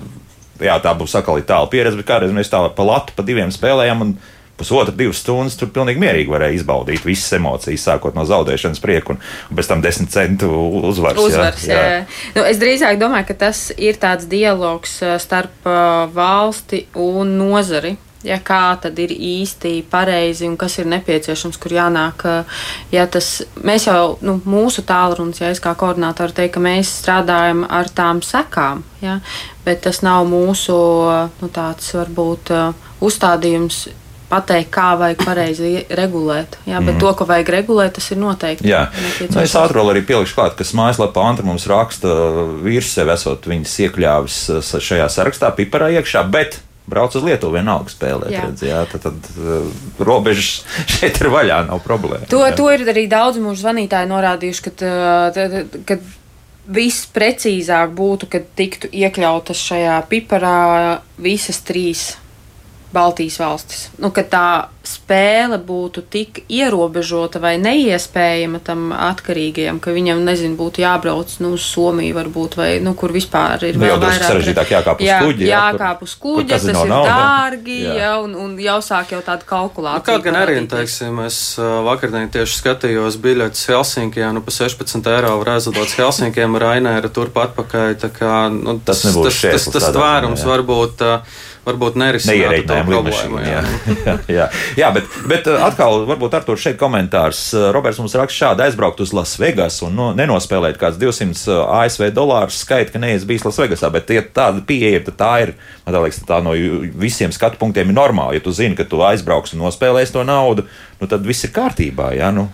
Speaker 1: jā, tā būs atkal tāla pieredze, bet kādreiz mēs tā pa latu pa diviem spēlējām. Pusotru, divas stundas tur pilnīgi mierīgi varēja izbaudīt visas emocijas, sākot no zaudēšanas prieka un, un pēc tam desmit centu uzvaras.
Speaker 2: uzvaras jā, jā. Jā. Nu, es drīzāk domāju, ka tas ir tāds dialogs starp valsti un nozari ja kā tad ir īsti pareizi un kas ir nepieciešams, kur jānāk. Ja tas, mēs jau, nu, mūsu tālrunis, ja es kā koordinātori teiktu, ka mēs strādājam ar tām sekām, ja, bet tas nav mūsu, nu, tāds varbūt uzstādījums pateikt, kā vajag pareizi regulēt. Jā, bet mm. to, ko vajag regulēt, tas ir noteikti.
Speaker 1: Jā, nu, es ātrāk arī pielikšu klāt, kas mājaslapā Antra mums raksta, vīrs sev esot viņas iekļāvis šajā sarakstā, piparā iekšā, bet brauc uz Lietuvu, vienalga spēlēt. Jā. Redz, jā, tad tad uh, robežas šeit ir vaļā, nav problēma.
Speaker 2: To, jā. to ir arī daudz mūsu zvanītāji norādījuši, ka, ka viss precīzāk būtu, kad tiktu iekļautas šajā piparā visas trīs Baltijas valstis. Nu, ka tā spēle būtu tik ierobežota vai neiespējama tam atkarīgajam, ka viņam, nezinu, būtu jābrauc nu, uz Somiju, varbūt, vai nu, kur vispār ir
Speaker 1: nu, vēl vairāk. sarežģītāk jākāp uz jā, kuģi.
Speaker 2: Jā, jākāp uz kuģi, tas ir nauda. dārgi, jā. Jā, un, un jau sāk jau tādu kalkulāciju. Nu,
Speaker 3: kaut gan arī, teiksim, es vakardien tieši skatījos biļetes Helsinkijā, nu pa 16 eiro var aizlidot Helsinkiem Rainēra turpat atpakaļ, tā kā, nu, tas, tas, tas, tas, tas tvērums varbūt. Uh, varbūt nerisinātu to problēmu. Jā.
Speaker 1: jā, jā, jā, bet, bet uh, atkal, varbūt ar to šeit komentārs. Uh, Roberts mums raksta šādi aizbraukt uz Las Vegas un no, nenospēlēt kāds 200 uh, ASV dolārus skaita, ka neesmu bijis Las Vegasā, bet ja tāda pieeja, tad tā ir, man liekas, tā no visiem skatu punktiem ir normāla. Ja tu zini, ka tu aizbrauks un nospēlēsi to naudu, nu tad viss ir kārtībā, jā. Nu.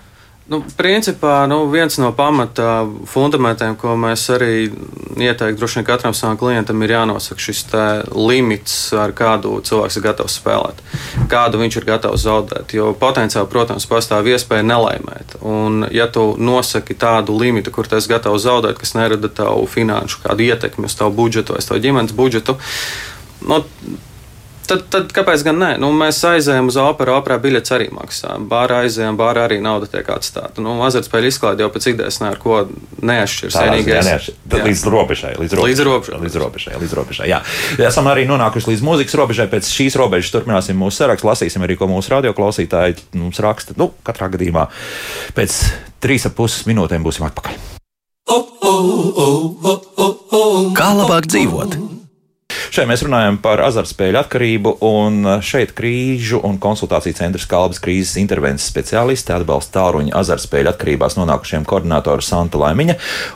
Speaker 3: Nu, principā nu, viens no pamata fundamentiem, ko mēs arī ieteiktu, droši vien katram savam klientam ir jānosaka šis limits, ar kādu cilvēks ir gatavs spēlēt, kādu viņš ir gatavs zaudēt. Jo potenciāli, protams, pastāv iespēja nelaimēt. Un, ja tu nosaki tādu limitu, kur tas gatavs zaudēt, kas nerada tavu finanšu kādu ietekmi uz tavu budžetu vai tavu ģimenes budžetu, nu, Tad, tad kāpēc gan nē? Nu, mēs aizējām uz operu, operā biļets arī maksā. Bārā aizējām, bārā arī nauda tiek atstāta. Nu, azartspēļu izklaide jau pēc idejas neko neatšķirs.
Speaker 1: Vienīgais ir līdz robežai. Līdz robežai. Līdz robežai. Līdz robežai, līdz robežai jā. Esam arī nonākuši līdz mūzikas robežai. Pēc šīs robežas turpināsim mūsu sarakstu. Lasīsim arī, ko mūsu radioklausītāji mums raksta. Nu, katrā gadījumā pēc trīs ap puses minūtēm būsim atpakaļ. Kā labāk dzīvot? Šeit mēs runājam par azartspēļu atkarību, un šeit krīžu un konsultāciju centra kalbas krīzes intervences speciālisti atbalsta tālruņa azartspēļu atkarībās nonākušiem koordinātoru Santa Laimiņa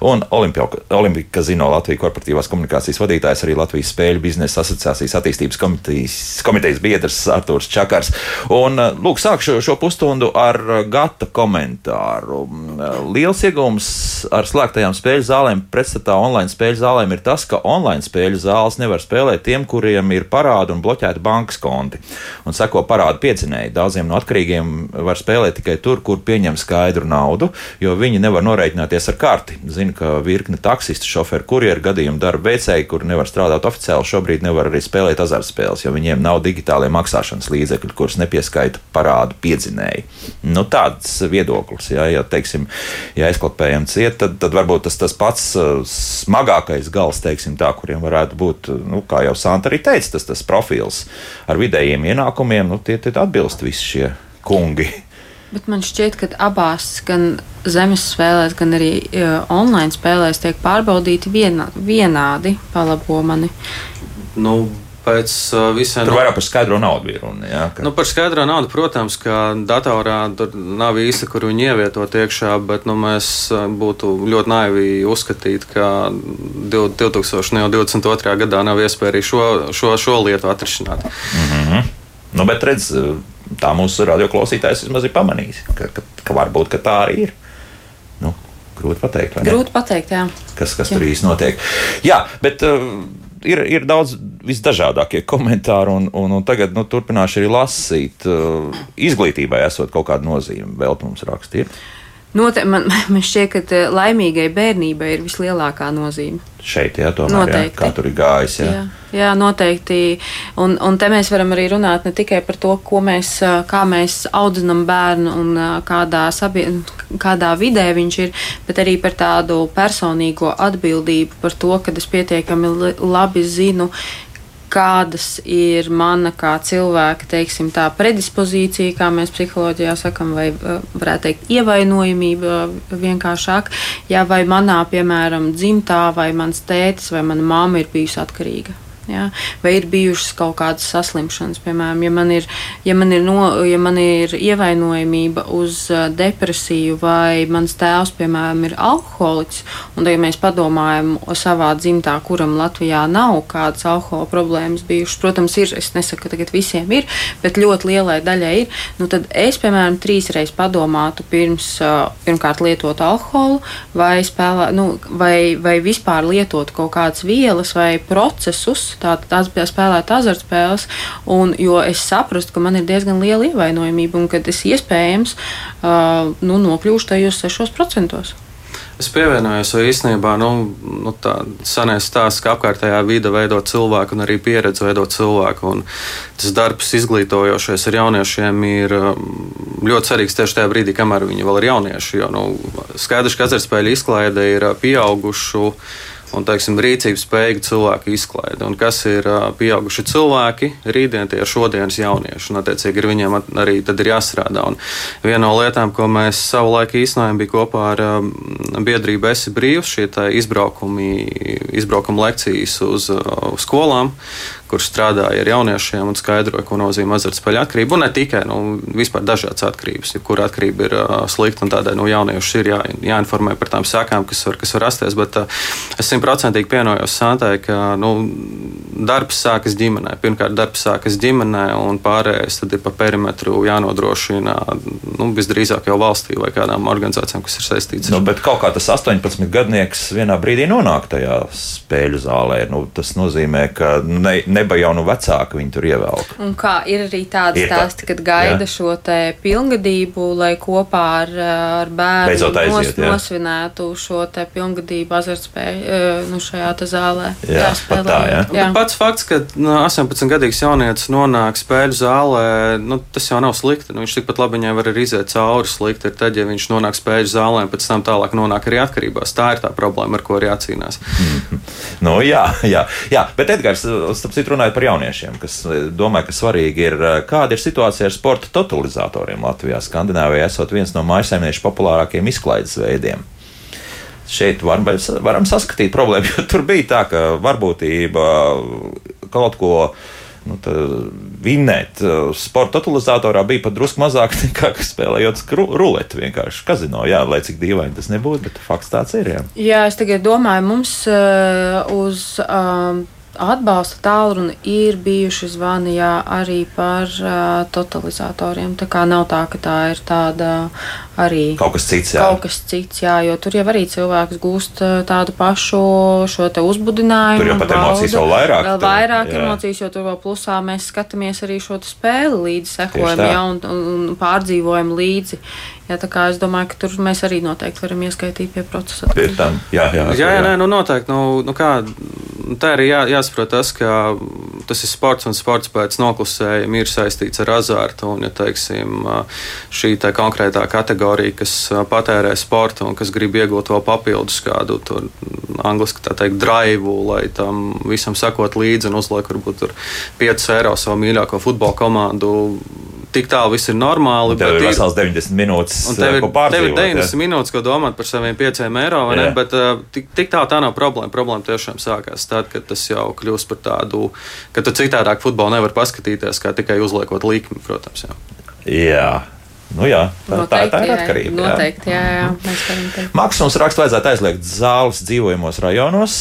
Speaker 1: un Olimpika Zino Latvijas korporatīvās komunikācijas vadītājs, arī Latvijas spēļu biznesa asociācijas attīstības komitejas, komitejas biedrs Artūrs Čakars. Un, lūk, sākšu šo pusstundu ar gata komentāru. Liels iegūms ar slēgtajām spēļu zālēm pretstatā online spēļu zālēm ir tas, ka online spēļu zāles nevar spēlēt tiem, kuriem ir parādi un bloķēti bankas konti. Un seko parādu piedzinēji. Daudziem no atkarīgiem var spēlēt tikai tur, kur pieņem skaidru naudu, jo viņi nevar norēķināties ar karti. Zinu, ka virkne taksistu, šoferu, kurjeru gadījumu darba veicēji, kur nevar strādāt oficiāli, šobrīd nevar arī spēlēt azartspēles, jo viņiem nav digitālie maksāšanas līdzekļi, kurus nepieskaita parādu piedzinēji. Nu, tāds viedoklis, ja, ja, teiksim, ja aizklapējam ciet, tad, tad varbūt tas, tas pats uh, smagākais gals, teiksim tā, kuriem varētu būt nu, kā jau Santa arī teica, tas, tas profils ar vidējiem ienākumiem, nu, tie, tie atbilst visi šie kungi.
Speaker 2: Bet man šķiet, ka abās, gan zemes spēlēs, gan arī uh, online spēlēs, tiek pārbaudīti vienā, vienādi palabojumi.
Speaker 3: Nu, pēc visiem.
Speaker 1: Tur vairāk par skaidro naudu bija runa. Jā,
Speaker 3: ka... nu, par skaidro naudu, protams, ka datorā tur nav īsti, kur viņi ievietot iekšā, bet nu, mēs būtu ļoti naivi uzskatīt, ka 2022. gadā nav iespēja arī šo, šo, šo lietu atrisināt.
Speaker 1: Mm -hmm. nu, bet redz, tā mūsu radioklausītājs vismaz ir pamanījis, ka, ka, ka varbūt ka tā arī ir. Nu, grūti pateikt.
Speaker 2: Grūti pateikt, jā.
Speaker 1: Kas, kas jā. tur īsti notiek. Jā, bet. Uh, ir, ir daudz visdažādākie komentāri, un, un, un tagad nu, turpināšu arī lasīt. Uh, izglītībai esot kaut kāda nozīme, vēl mums rakstīt.
Speaker 2: Note, man, man šķiet, ka eh, laimīgai bērnībai ir vislielākā nozīme.
Speaker 1: Šeit, jā, tomēr, jā, kā tur ir gājis. Jā,
Speaker 2: jā, jā noteikti. Un, un te mēs varam arī runāt ne tikai par to, mēs, eh, kā mēs audzinām bērnu un eh, kādā, sabie, kādā vidē viņš ir, bet arī par tādu personīgo atbildību par to, ka es pietiekami labi zinu, kādas ir mana kā cilvēka, teiksim, tā predispozīcija, kā mēs psiholoģijā sakam, vai varētu teikt, ievainojamība vienkāršāk, ja vai manā, piemēram, dzimtā, vai mans tētis vai mana mamma ir bijusi atkarīga. Ja? Vai ir bijušas kaut kādas saslimšanas, piemēram, ja man ir, ja man ir, no, ja man ir ievainojamība uz depresiju, vai mans tēvs, piemēram, ir alkoholiķis, un ja mēs padomājam savā dzimtā, kuram Latvijā nav kādas alkohola problēmas bijušas, protams, ir, es nesaku, ka tagad visiem ir, bet ļoti lielai daļai ir, nu tad es, piemēram, trīsreiz padomātu pirms, pirmkārt, lietot alkoholu, vai, spēlē, nu, vai, vai vispār lietot kaut kādas vielas vai procesus, tātad tās bija spēlēt azartspēles, un jo es saprastu, ka man ir diezgan liela ievainojamība un ka es iespējams uh, nu, nokļūšu tajos 6%.
Speaker 3: Es pievienojos, jo īstenībā nu, nu, tā senais stāsts, ka apkārtējā vide veido cilvēku un arī pieredze veido cilvēku. Tas darbs izglītojošais ar jauniešiem ir ļoti svarīgs tieši tajā brīdī, kamēr viņi vēl ir jaunieši. Jo nu, skaidrs, ka azartspēļu izklaide ir pieaugušu un teiksim, rīcības spējīgu cilvēku izklaide. Un kas ir pieauguši cilvēki, rītdien tie ir šodienas jaunieši, un attiecīgi ar viņiem arī ir jāstrādā. Un viena no lietām, ko mēs savulaik īstenojam, bija kopā ar biedrību Esi Brīvs, šie izbraukumi, izbraukuma lekcijas uz, uz skolām, kur strādāja ar jauniešiem un skaidroja, ko nozīmē azartspēļu atkarība. Un ne tikai, nu, vispār dažādas atkarības, jebkura atkarība ir uh, slikta un tādēļ nu, jauniešus ir jā, jāinformē par tām sekām, kas var, kas var rasties. Bet uh, es simtprocentīgi pienojos Santai, ka nu, darbs sākas ģimenē. Pirmkārt, darbs sākas ģimenē un pārējais ir pa perimetru jānodrošina nu, visdrīzāk jau valstī vai kādām organizācijām, kas ir saistītas.
Speaker 1: Nu, bet kaut kā tas 18 gadnieks vienā brīdī nonāk tajā spēļu zālē. Nu, tas nozīmē, ka ne, neba jau nu vecāki viņi tur ievelk.
Speaker 2: Un kā ir arī tādi ir stāsti, tā, kad gaida jā. šo te pilngadību, lai kopā ar, ar bērnu aiziet, nos, nosvinētu šo te pilngadību azartspēju eh, nu, šajā te zālē.
Speaker 1: Jā, pat tā, jā. jā.
Speaker 3: Pats fakts, ka nu, 18-gadīgs jaunietis nonāk spēļu zālē, nu, tas jau nav slikti. Nu, viņš tikpat labi viņai var arī iziet cauri. Slikti ir tad, ja viņš nonāk spēļu zālē un pēc tam tālāk nonāk arī atkarībās. Tā ir tā problēma, ar ko ir jācīnās.
Speaker 1: Nu, jā, jā, jā, bet Edgars, starp citu, runājot par jauniešiem, kas eh, domāju, ka svarīgi ir, eh, kāda ir situācija ar sporta totalizatoriem Latvijā. Skandināvijā esot viens no mājsaimnieku populārākajiem izklaides veidiem. Šeit var, varam saskatīt problēmu, jo tur bija tā, ka varbūtība kaut ko nu, vinnēt sporta totalizatorā bija pat drusku mazāk nekā spēlējot ruleti. Vienkārši kazino, jā, lai cik dīvaini tas nebūtu, bet fakts tāds ir. Jā,
Speaker 2: jā es tagad domāju, mums uh, uz. Um, atbalsta tālruni ir bijuši zvani jā, arī par uh, totalizatoriem. Tā kā nav tā, ka tā ir tāda arī
Speaker 1: kaut kas cits, jā.
Speaker 2: Kaut kas cits, jā, jo tur jau arī cilvēks gūst tādu pašu šo te uzbudinājumu.
Speaker 1: Tur jau pat bauda, emocijas vēl vairāk.
Speaker 2: Vēl vairāk jā. emocijas, jo tur vēl plusā mēs skatāmies arī šo spēli līdzi, sekojam, jā, un, un pārdzīvojam līdzi. Jā, tā kā es domāju, ka tur mēs arī noteikti varam ieskaitīt pie procesa.
Speaker 1: Pie tam, jā, jā,
Speaker 3: jā, jā, nē, nu noteikti. Nu, nu kā, tā arī jā, jāsaprot tas, ka tas ir sports un sports pēc noklusējuma ir saistīts ar azartu. Un, ja teiksim, šī konkrētā kategorija, kas patērē sportu un kas grib iegūt vēl papildus kādu tur, angliski tā teikt, drive, lai tam visam sakot līdzi un uzliek varbūt 5 eiro savu mīļāko futbola komandu tik tālu viss ir normāli.
Speaker 1: Tev ir vesels 90 minūtes.
Speaker 3: Un tev ir, tev ir 90 ja? minūtes, ko domāt par saviem 5 eiro. Ne, bet tik, tik tālu tā nav problēma. Problēma tiešām sākās tad, kad tas jau kļūst par tādu, ka tu citādāk futbolu nevar paskatīties, kā tikai uzliekot likmi, protams. Jā.
Speaker 1: jā. Nu, jā, tā, noteikti, tā, tā ir atkarība.
Speaker 2: Jā, noteikti, jā, jā, teikt.
Speaker 1: Maksums raksts vajadzētu aizliegt zāles dzīvojamos rajonos.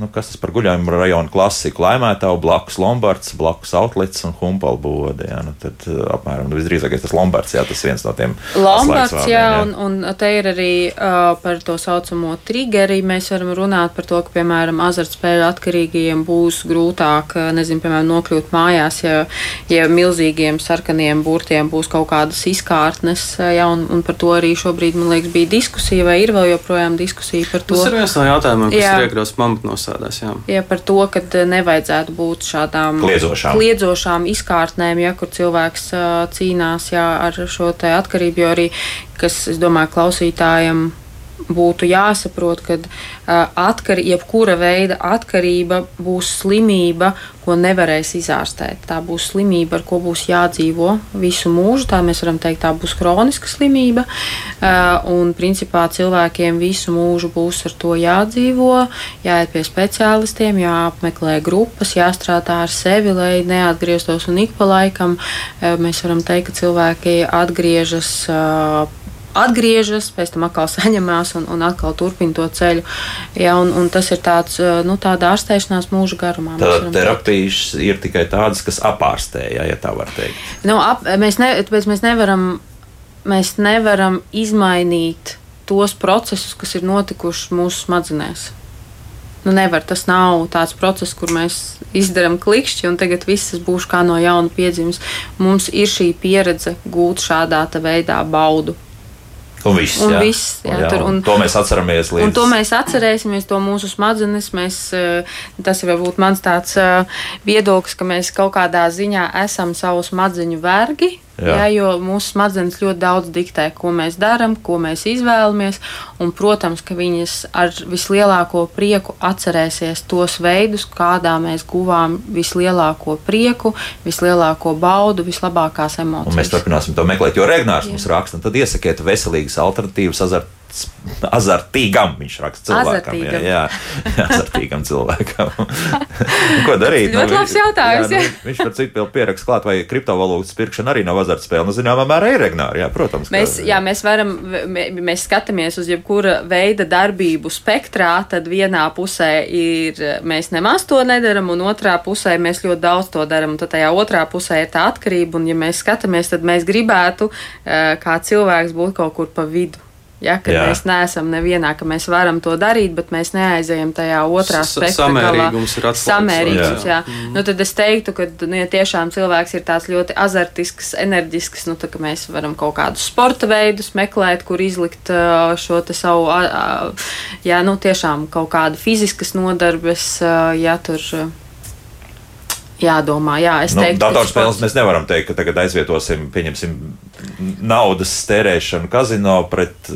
Speaker 1: Nu, kas tas par guļājumu rajonu klasiku? Laimētavu blakus Lombards, blakus Outlets un Humpalbode. Jā, nu, tad apmēram nu, visdrīzākais tas Lombards, jā, tas viens no tiem.
Speaker 2: Lombards, jā, jā, un, un te ir arī uh, par to saucamo triggeri. Mēs varam runāt par to, ka, piemēram, azartspēļu atkarīgajiem būs grūtāk, nezinu, piemēram, nokļūt mājās, ja, ja milzīgiem sarkaniem burtiem būs kaut kādas izkārtas iekārtnes, ja, un, un par to arī šobrīd, man liekas, bija diskusija, vai ir vēl joprojām diskusija par to.
Speaker 3: Tas ir viens no jautājumiem, kas jā, ir iekļauts pamatnosādās. Jā.
Speaker 2: jā, par to, ka nevajadzētu būt šādām
Speaker 1: kliedzošām,
Speaker 2: kliedzošām izkārtnēm, ja, kur cilvēks uh, cīnās jā, ar šo atkarību, jo arī, kas, es domāju, klausītājiem būtu jāsaprot, ka atkar, jebkura veida atkarība būs slimība, ko nevarēs izārstēt. Tā būs slimība, ar ko būs jādzīvo visu mūžu. Tā mēs varam teikt, tā būs kroniska slimība. Un principā cilvēkiem visu mūžu būs ar to jādzīvo, jāiet pie speciālistiem, jāapmeklē grupas, jāstrādā ar sevi, lai neatgrieztos un ik pa laikam mēs varam teikt, ka cilvēki atgriežas atgriežas, pēc tam atkal saņemās un, un atkal turpina to ceļu. Ja, un, un tas ir tāds, nu, tāda ārstēšanās mūža garumā.
Speaker 1: Tā terapijas ir tikai tādas, kas apārstē, ja, ja tā var teikt.
Speaker 2: Nu, ap, mēs, ne, mēs, nevaram, mēs nevaram izmainīt tos procesus, kas ir notikuši mūsu smadzenēs. Nu, nevar, tas nav tāds process, kur mēs izdarām klikšķi un tagad viss būs kā no jauna piedzimis. Mums ir šī pieredze gūt šādā veidā baudu
Speaker 1: Un viss,
Speaker 2: un
Speaker 1: jā.
Speaker 2: viss jā,
Speaker 1: jā, tur, un, to mēs atceramies līdz.
Speaker 2: Un to mēs atcerēsimies, to mūsu smadzenes. Mēs, eh, tas ir varbūt mans tāds eh, viedoklis, ka mēs kaut kādā ziņā esam savu smadzeņu vergi. Jā. Jā, jo mūsu smadzenes ļoti daudz diktē, ko mēs darām, ko mēs izvēlamies. Un, protams, ka viņas ar vislielāko prieku atcerēsies tos veidus, kādā mēs guvām vislielāko prieku, vislielāko baudu, vislabākās emocijas.
Speaker 1: Un mēs turpināsim to meklēt, jo Regnārs mums raksta, tad iesakiet veselīgas alternatīvas azarta azartīgam, viņš raksta cilvēkam.
Speaker 2: Azartīgam.
Speaker 1: Jā, jā, azartīgam cilvēkam. Ko darīt?
Speaker 2: Ļoti nu, labs jautājums. Jā,
Speaker 1: nu, viņš par citu vēl pierakst klāt, vai kriptovalūtas pirkšana arī nav azartspēle. Nu, zināmā mērā ir regnāri, jā, protams.
Speaker 2: Mēs, ka, jā. jā, mēs varam, mēs skatāmies uz jebkura veida darbību spektrā, tad vienā pusē ir mēs nemaz to nedaram, un otrā pusē mēs ļoti daudz to daram, un tad tajā otrā pusē ir tā atkarība, un ja mēs skatāmies, tad mēs gribētu eh, kā cilvēks būt kaut kur pa vidu. Ja, kad Jā. mēs neesam nevienā, ka mēs varam to darīt, bet mēs neaizejam tajā otrā spektra
Speaker 3: galā. Samērīgums ir
Speaker 2: atslēgas. Samērīgums, jā. jā. Mm. Nu, tad es teiktu, ka, nu, ja tiešām cilvēks ir tāds ļoti azartisks, enerģisks, nu, tad mēs varam kaut kādus sporta veidus meklēt, kur izlikt šo te savu, jā, nu, tiešām kaut kādu fiziskas nodarbes, ja tur jādomā. Jā, es nu, teiktu,
Speaker 1: datorspēles mēs nevaram teikt, ka tagad aizvietosim, pieņemsim, naudas tērēšanu kazino pret,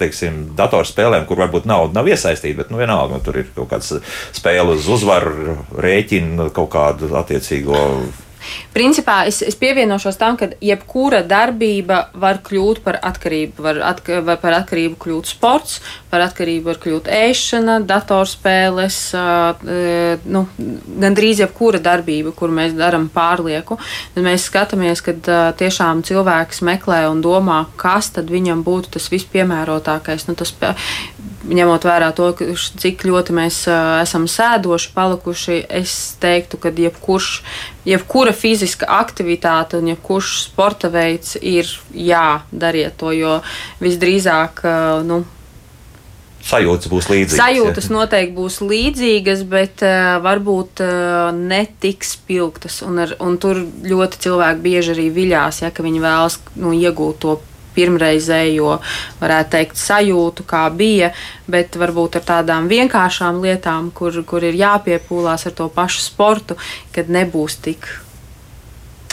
Speaker 1: teiksim, datorspēlēm, kur varbūt nauda nav iesaistīta, bet, nu, vienalga, nu, tur ir kaut kāds spēle uz uzvaru, rēķinu, kaut kādu attiecīgo
Speaker 2: Principā es, es pievienošos tam, ka jebkura darbība var kļūt par atkarību. Var, atka, var par atkarību kļūt sports, par atkarību var kļūt ēšana, datorspēles, uh, nu, gandrīz jebkura darbība, kur mēs darām pārlieku. Tad mēs skatāmies, ka uh, tiešām cilvēks meklē un domā, kas tad viņam būtu tas vispiemērotākais. Nu, tas, ņemot vērā to, cik ļoti mēs uh, esam sēdoši, palikuši, es teiktu, ka jebkurš, jebkura fiziska aktivitāte un jebkurš sporta veids ir jā, dariet to, jo visdrīzāk, uh, nu,
Speaker 1: sajūtas būs līdzīgas.
Speaker 2: Sajūtas ja. noteikti būs līdzīgas, bet uh, varbūt uh, ne tik spilgtas. Un, ar, un tur ļoti cilvēki bieži arī viļās, ja viņi vēlas nu, iegūt to pirmreizējo, varētu teikt, sajūtu, kā bija, bet varbūt ar tādām vienkāršām lietām, kur, kur ir jāpiepūlās ar to pašu sportu, kad nebūs tik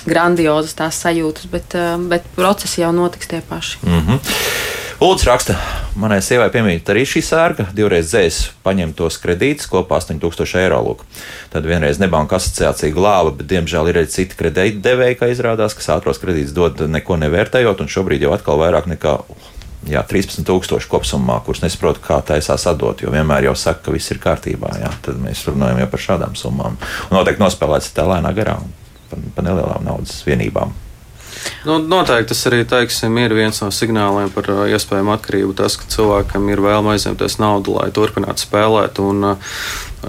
Speaker 2: grandiozas tās sajūtas, bet, eh, bet procesi jau notiks tie paši.
Speaker 1: Mm -hmm. Lūdzu, raksta, manai sievai piemīt arī šī sērga, divreiz dzēs paņemtos kredītus kopā 8000 eiro. Lūk. Tad vienreiz nebanka asociācija glāba, bet diemžēl ir arī citi kredīti devēji, kā izrādās, kas ātros kredītus dod neko nevērtējot, un šobrīd jau atkal vairāk nekā jā, 13,000 kopumā, kurus nesaprotu, kā taisās atdot. Jo vienmēr jau saka, ka viss ir kārtībā. Jā, tad mēs runājam par šādām summām. Un noteikti nospēlēts tā lēnā garā, pa, pa nelielām naudas vienībām.
Speaker 3: Nu, noteikti tas arī teiksim, ir viens no signāliem par iespējamu atkarību. Tas, ka cilvēkam ir vēlme aizņemties naudu, lai turpinātu spēlēt. Un, uh,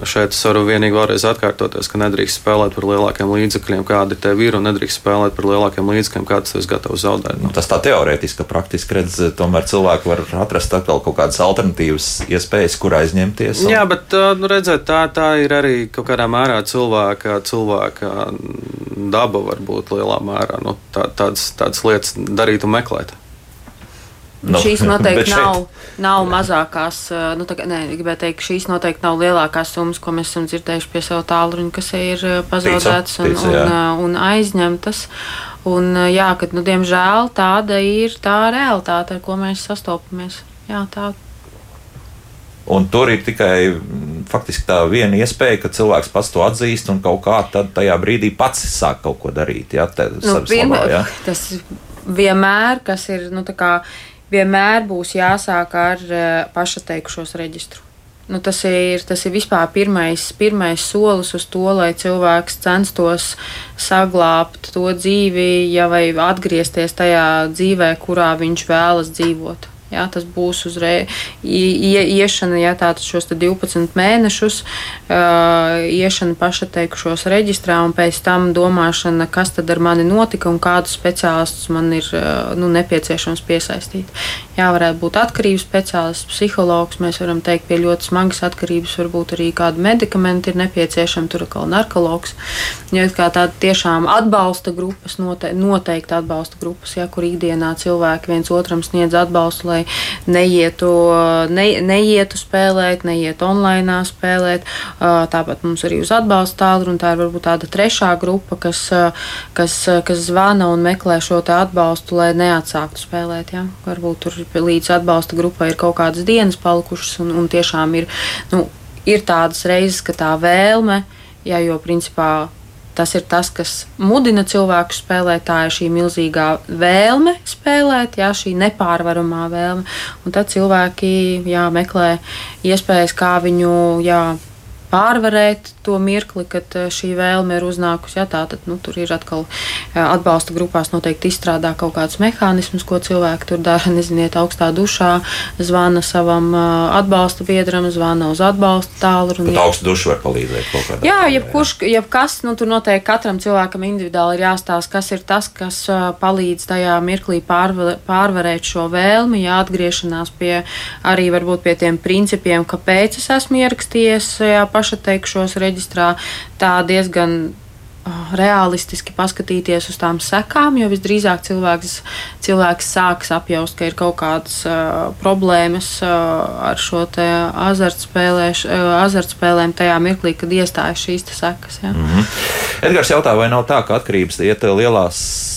Speaker 3: šeit es varu vienīgi vēlreiz atkārtoties, ka nedrīkst spēlēt par lielākiem līdzekļiem, kādi tev ir, un nedrīkst spēlēt par lielākiem līdzekļiem, kādus esi gatavs zaudēt.
Speaker 1: Nu, tas tā teorētiski, ka praktiski redz, tomēr cilvēki var atrast atkal kaut kādas alternatīvas iespējas, kur aizņemties.
Speaker 3: Un... Jā, bet nu, redzēt, tā, tā ir arī kaut kādā mērā cilvēka, cilvēka daba var būt lielā mērā. Nu, tā, tāds tādas, tādas lietas darīt un meklēt.
Speaker 2: Nu, šīs noteikti nav, nav mazākās, eh, nu, tā, nē, gribētu teikt, šīs noteikti nav lielākās summas, ko mēs esam dzirdējuši pie savu tālruņa, kas ir eh, pazaudētas un, un, un, eh, un aizņemtas. Un, jā, kad, nu, diemžēl tāda ir tā realitāte, ar ko mēs sastopamies. Jā, tā
Speaker 1: Un tur ir tikai mm, faktiski tā viena iespēja, ka cilvēks pats to atzīst un kaut kā tajā brīdī pats sāk kaut ko darīt. Ja, te,
Speaker 2: nu, labā, ja. Tas vienmēr, kas ir, nu, kā, vienmēr būs jāsāk ar uh, pašateikušos reģistru. Nu, tas, ir, tas ir vispār pirmais, pirmais solis uz to, lai cilvēks censtos saglabāt to dzīvi, ja vai atgriezties tajā dzīvē, kurā viņš vēlas dzīvot. Jā, tas būs uzreiz iešana, ja tātad šos 12 mēnešus, uh, iešana pašateikušos reģistrā un pēc tam domāšana, kas tad ar mani notika un kādus speciālistus man ir uh, nu, nepieciešams piesaistīt. Jā, varētu būt atkarības speciālists, psihologs, mēs varam teikt, pie ļoti smagas atkarības varbūt arī kādi medikamenti ir nepieciešami, tur atkal narkologs. Ja kā tāda tiešām atbalsta grupas, note, noteikti atbalsta grupas, ja, kur ikdienā cilvēki viens otram sniedz atbalstu, lai lai neietu, ne, neietu spēlēt, neietu online spēlēt. Tāpat mums arī uz atbalsta tālruni tā ir varbūt tāda trešā grupa, kas, kas, kas zvana un meklē šo atbalstu, lai neatsāktu spēlēt. Ja? Varbūt tur līdz atbalsta grupai ir kaut kādas dienas palikušas un, un tiešām ir, nu, ir tādas reizes, ka tā vēlme, ja, jo principā Tas ir tas, kas mudina cilvēku spēlēt. Tā ir šī milzīgā vēlme spēlēt, jā, šī nepārvaramā vēlme. Un tad cilvēki jā, meklē iespējas, kā viņu jā, pārvarēt to mirkli, kad eh, šī vēlme ir uznākusi. Ja, tā, tad, nu, tur ir atkal eh, atbalsta grupās noteikti izstrādā kaut kādus mehānismus, ko cilvēki tur dara. Neziniet, augstā dušā zvana savam eh, atbalsta biedram, zvana uz atbalsta tālruni.
Speaker 1: Pat augsta duša var palīdzēt kaut kādā.
Speaker 2: Jā, jebkurš, jebkas, nu, tur noteikti katram cilvēkam individuāli ir jāstāsta, kas ir tas, kas palīdz tajā mirklī pārvar, pārvarēt šo vēlmi, jā, atgriešanās pie arī varbūt pie tiem principiem, kāpēc es esmu ierakstījies jā, pašateikšos reģistrā, tā diezgan realistiski paskatīties uz tām sekām, jo visdrīzāk cilvēks, cilvēks sāks apjaust, ka ir kaut kādas uh, problēmas uh, ar šo azartspēlēm tajā mirklī, kad iestājas šīs sekas. Ja. Mm -hmm.
Speaker 1: Edgars jautā, vai nav tā, ka atkarības iet lielās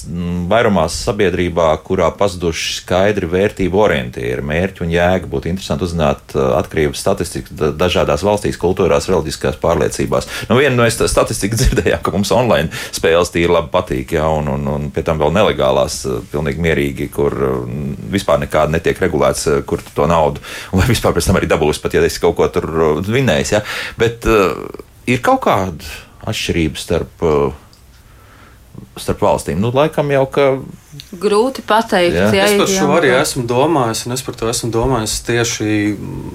Speaker 1: vairumā sabiedrībā, kurā pazuduši skaidri vērtību orientieri, mērķi un jēga. Būtu interesanti uzzināt atkarības statistiku dažādās valstīs, kultūrās, reliģiskās pārliecībās. Nu, viena no statistikas dzirdējām, ka mums online spēles tīri labi patīk, ja, un, un, un pie tam vēl nelegālās, eh, pilnīgi mierīgi, kur eh, vispār nekāda netiek regulēts, eh, kur to naudu, vai vispār pēc tam arī dabūs, pat ja esi kaut ko tur vinējis. Ja. Bet uh, ir kaut kāda atšķirība starp. Uh, starp valstīm. Nu, laikam jau ka.
Speaker 2: Grūti pateikt. Jā.
Speaker 3: Jā, es par šo arī esmu domājis, un es par to esmu domājis tieši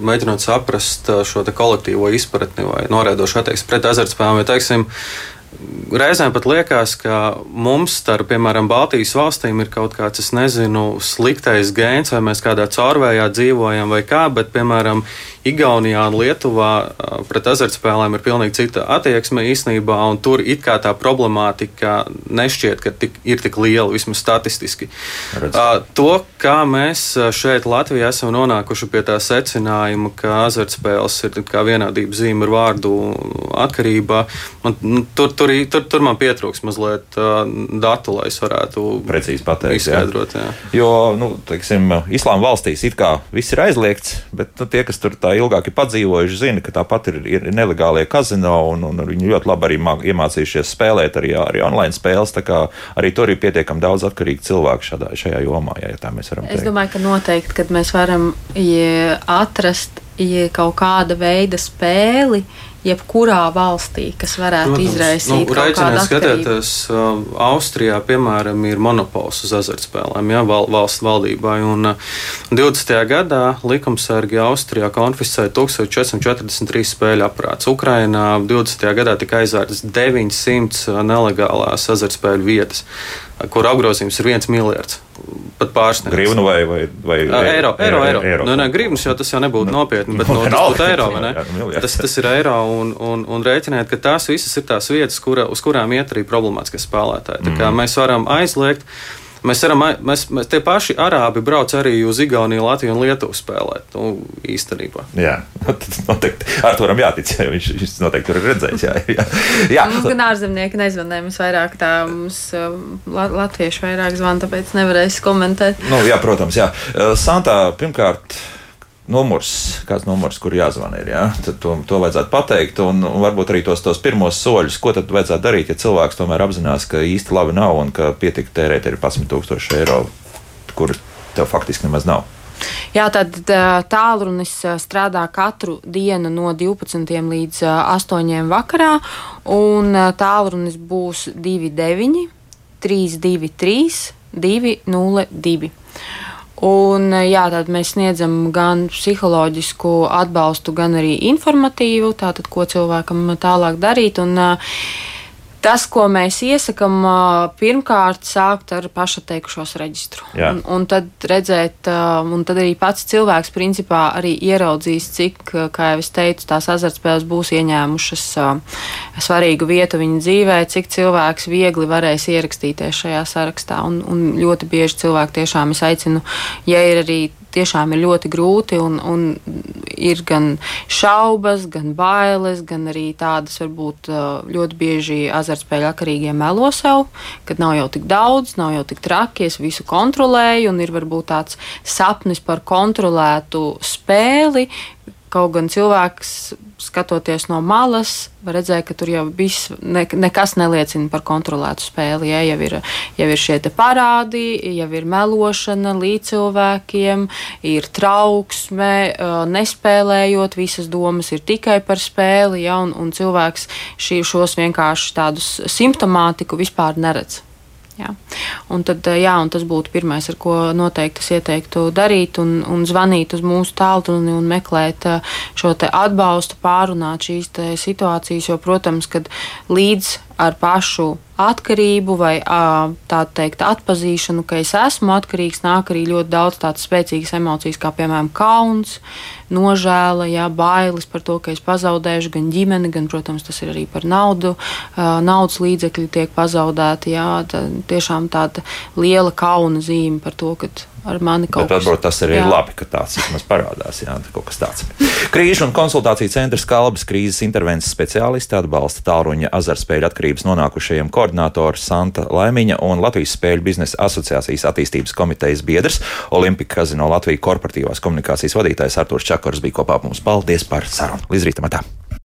Speaker 3: mēģinot saprast šo kolektīvo izpratni vai norēdošu attieksmi pret azartspēlēm. Teiksim, reizēm pat liekas, ka mums, starp, piemēram, Baltijas valstīm, ir kaut kāds, es nezinu, sliktais gēns, vai mēs kādā caurvējā dzīvojam, vai kā, bet, piemēram, Igaunijā un Lietuvā pret azartspēlēm ir pilnīgi cita attieksme īstenībā, un tur it kā tā problemātika nešķiet, ka tik, ir tik liela, vismaz statistiski. Redz. To, kā mēs šeit Latvijā esam nonākuši pie tā secinājuma, ka azartspēles ir kā vienādības zīme ar vārdu atkarībā, man, nu, tur, tur, tur, tur man pietrūks mazliet uh, datu, lai es varētu
Speaker 1: precīzi pateikt.
Speaker 3: Izskaidrot, jā.
Speaker 1: Jā. Jo, nu, teiksim, Islāma valstīs it kā viss ir aizliegts, bet nu, tie, kas tur tā ilgāk ir padzīvojuši, zina, ka tāpat ir, ir nelegālie kazino, un, un viņi ļoti labi arī iemācījušies spēlēt arī, arī online spēles. Arī tur ir pietiekami daudz atkarīgu cilvēku šādā, šajā jomā, ja, tā mēs varam teikt.
Speaker 2: Es domāju, ka noteikti, kad mēs varam ja atrast ja kaut kāda veida spēli, jebkurā valstī, kas varētu Protams, izraisīt nu, kaut kādu
Speaker 3: skatieties, uh, Austrijā, piemēram, ir monopols uz azartspēlēm, jā, val, valsts valdībai, un uh, 20. gadā likumsargi Austrijā konfiscēja 1443 spēļu aprāts. Ukrainā 20. gadā tika aizvērts 900 nelegālās azartspēļu vietas kur apgrozījums ir viens miljards. Pat pārsniedz.
Speaker 1: Grīvnu vai, vai, vai
Speaker 3: eiro? Eiro, eiro. eiro. Nu, ne, grīvnus jau tas jau nebūtu nu, nopietni, bet no, tas būtu eiro. Jā, jā, tas, tas ir eiro un, un, un rēķiniet, ka tās visas ir tās vietas, kura, uz kurām iet arī problemātiskie spēlētāji. Tā kā mm. mēs varam aizliegt. Mēs varam, mēs, mēs tie paši arābi brauc arī uz Igauniju, Latviju un Lietuvu spēlēt. Nu, īstenībā.
Speaker 1: Jā, noteikti. Ar to varam jātic, jo viņš, viņš noteikti tur ir redzējis. Jā, jā.
Speaker 2: jā. Mums gan ārzemnieki nezvanīja, mums vairāk tā, mums um, latvieši vairāk zvana, tāpēc nevarēs komentēt.
Speaker 1: Nu, jā, protams, jā. Santā, pirmkārt numurs, kāds numurs, kur jāzvan ir. Ja? Tad to, to vajadzētu pateikt, un, un varbūt arī tos, tos pirmos soļus, ko tad vajadzētu darīt, ja cilvēks tomēr apzinās, ka īsti labi nav un ka pietika tērēt ir 11,000 eiro, kur tev faktiski nemaz nav.
Speaker 2: Jā, tad tālrunis strādā katru dienu no 12 līdz 8 vakarā, un tālrunis būs 29, 323, 202. Un, jā, tad mēs sniedzam gan psiholoģisku atbalstu, gan arī informatīvu, tātad, ko cilvēkam tālāk darīt. Un, uh, Tas, ko mēs iesakām, pirmkārt, sākt ar pašateikušos reģistru. Jā. Un, un tad redzēt, un tad arī pats cilvēks principā arī ieraudzīs, cik, kā jau es teicu, tās azartspēles būs ieņēmušas svarīgu vietu viņa dzīvē, cik cilvēks viegli varēs ierakstīties šajā sarakstā. Un, un ļoti bieži cilvēki tiešām es aicinu, ja ir arī tiešām ir ļoti grūti un, un ir gan šaubas, gan bailes, gan arī tādas varbūt ļoti bieži azartspēļu atkarīgie melo sev, kad nav jau tik daudz, nav jau tik traki, es visu kontrolēju un ir varbūt tāds sapnis par kontrolētu spēli, Kaut gan cilvēks, skatoties no malas, redzēt, ka tur jau viss, ne, nekas neliecina par kontrolētu spēli. Ja? Jau ir, jau ir šie parādi, jau ir melošana līdz cilvēkiem, ir trauksme, nespēlējot, visas domas ir tikai par spēli, ja? un, un cilvēks šī, šos vienkārši tādus simptomātiku vispār neredz. Jā. Un tad, jā, un tas būtu pirmais, ar ko noteikti es ieteiktu darīt, un, un zvanīt uz mūsu tālruni un meklēt šo atbalstu, pārunāt šīs situācijas. Jo, protams, kad līdz ar pašu atkarību vai tā teikt atpazīšanu, ka es esmu atkarīgs, nāk arī ļoti daudz tādas spēcīgas emocijas, kā piemēram kauns, nožēla, jā, bailes par to, ka es pazaudēšu gan ģimeni, gan, protams, tas ir arī par naudu, naudas līdzekļi tiek pazaudēti, jā, tā, tiešām tāda liela kauna zīme par to, ka ar mani kaut
Speaker 1: kas tāds. Tas arī jā. ir labi, ka tāds vismaz parādās. Jā, kaut kas tāds. Krīžu un konsultāciju centrs Kalbas krīzes intervences speciālisti atbalsta tālruņa azartspēļu atkarības nonākušajiem koordinātors Santa Laimiņa un Latvijas Spēļu biznesa asociācijas attīstības komitejas biedrs Olimpika Kazino Latvijas korporatīvās komunikācijas vadītājs Artūrs Čakors bija kopā ar mums. Paldies par sarunu! Līdz rītam! Tā.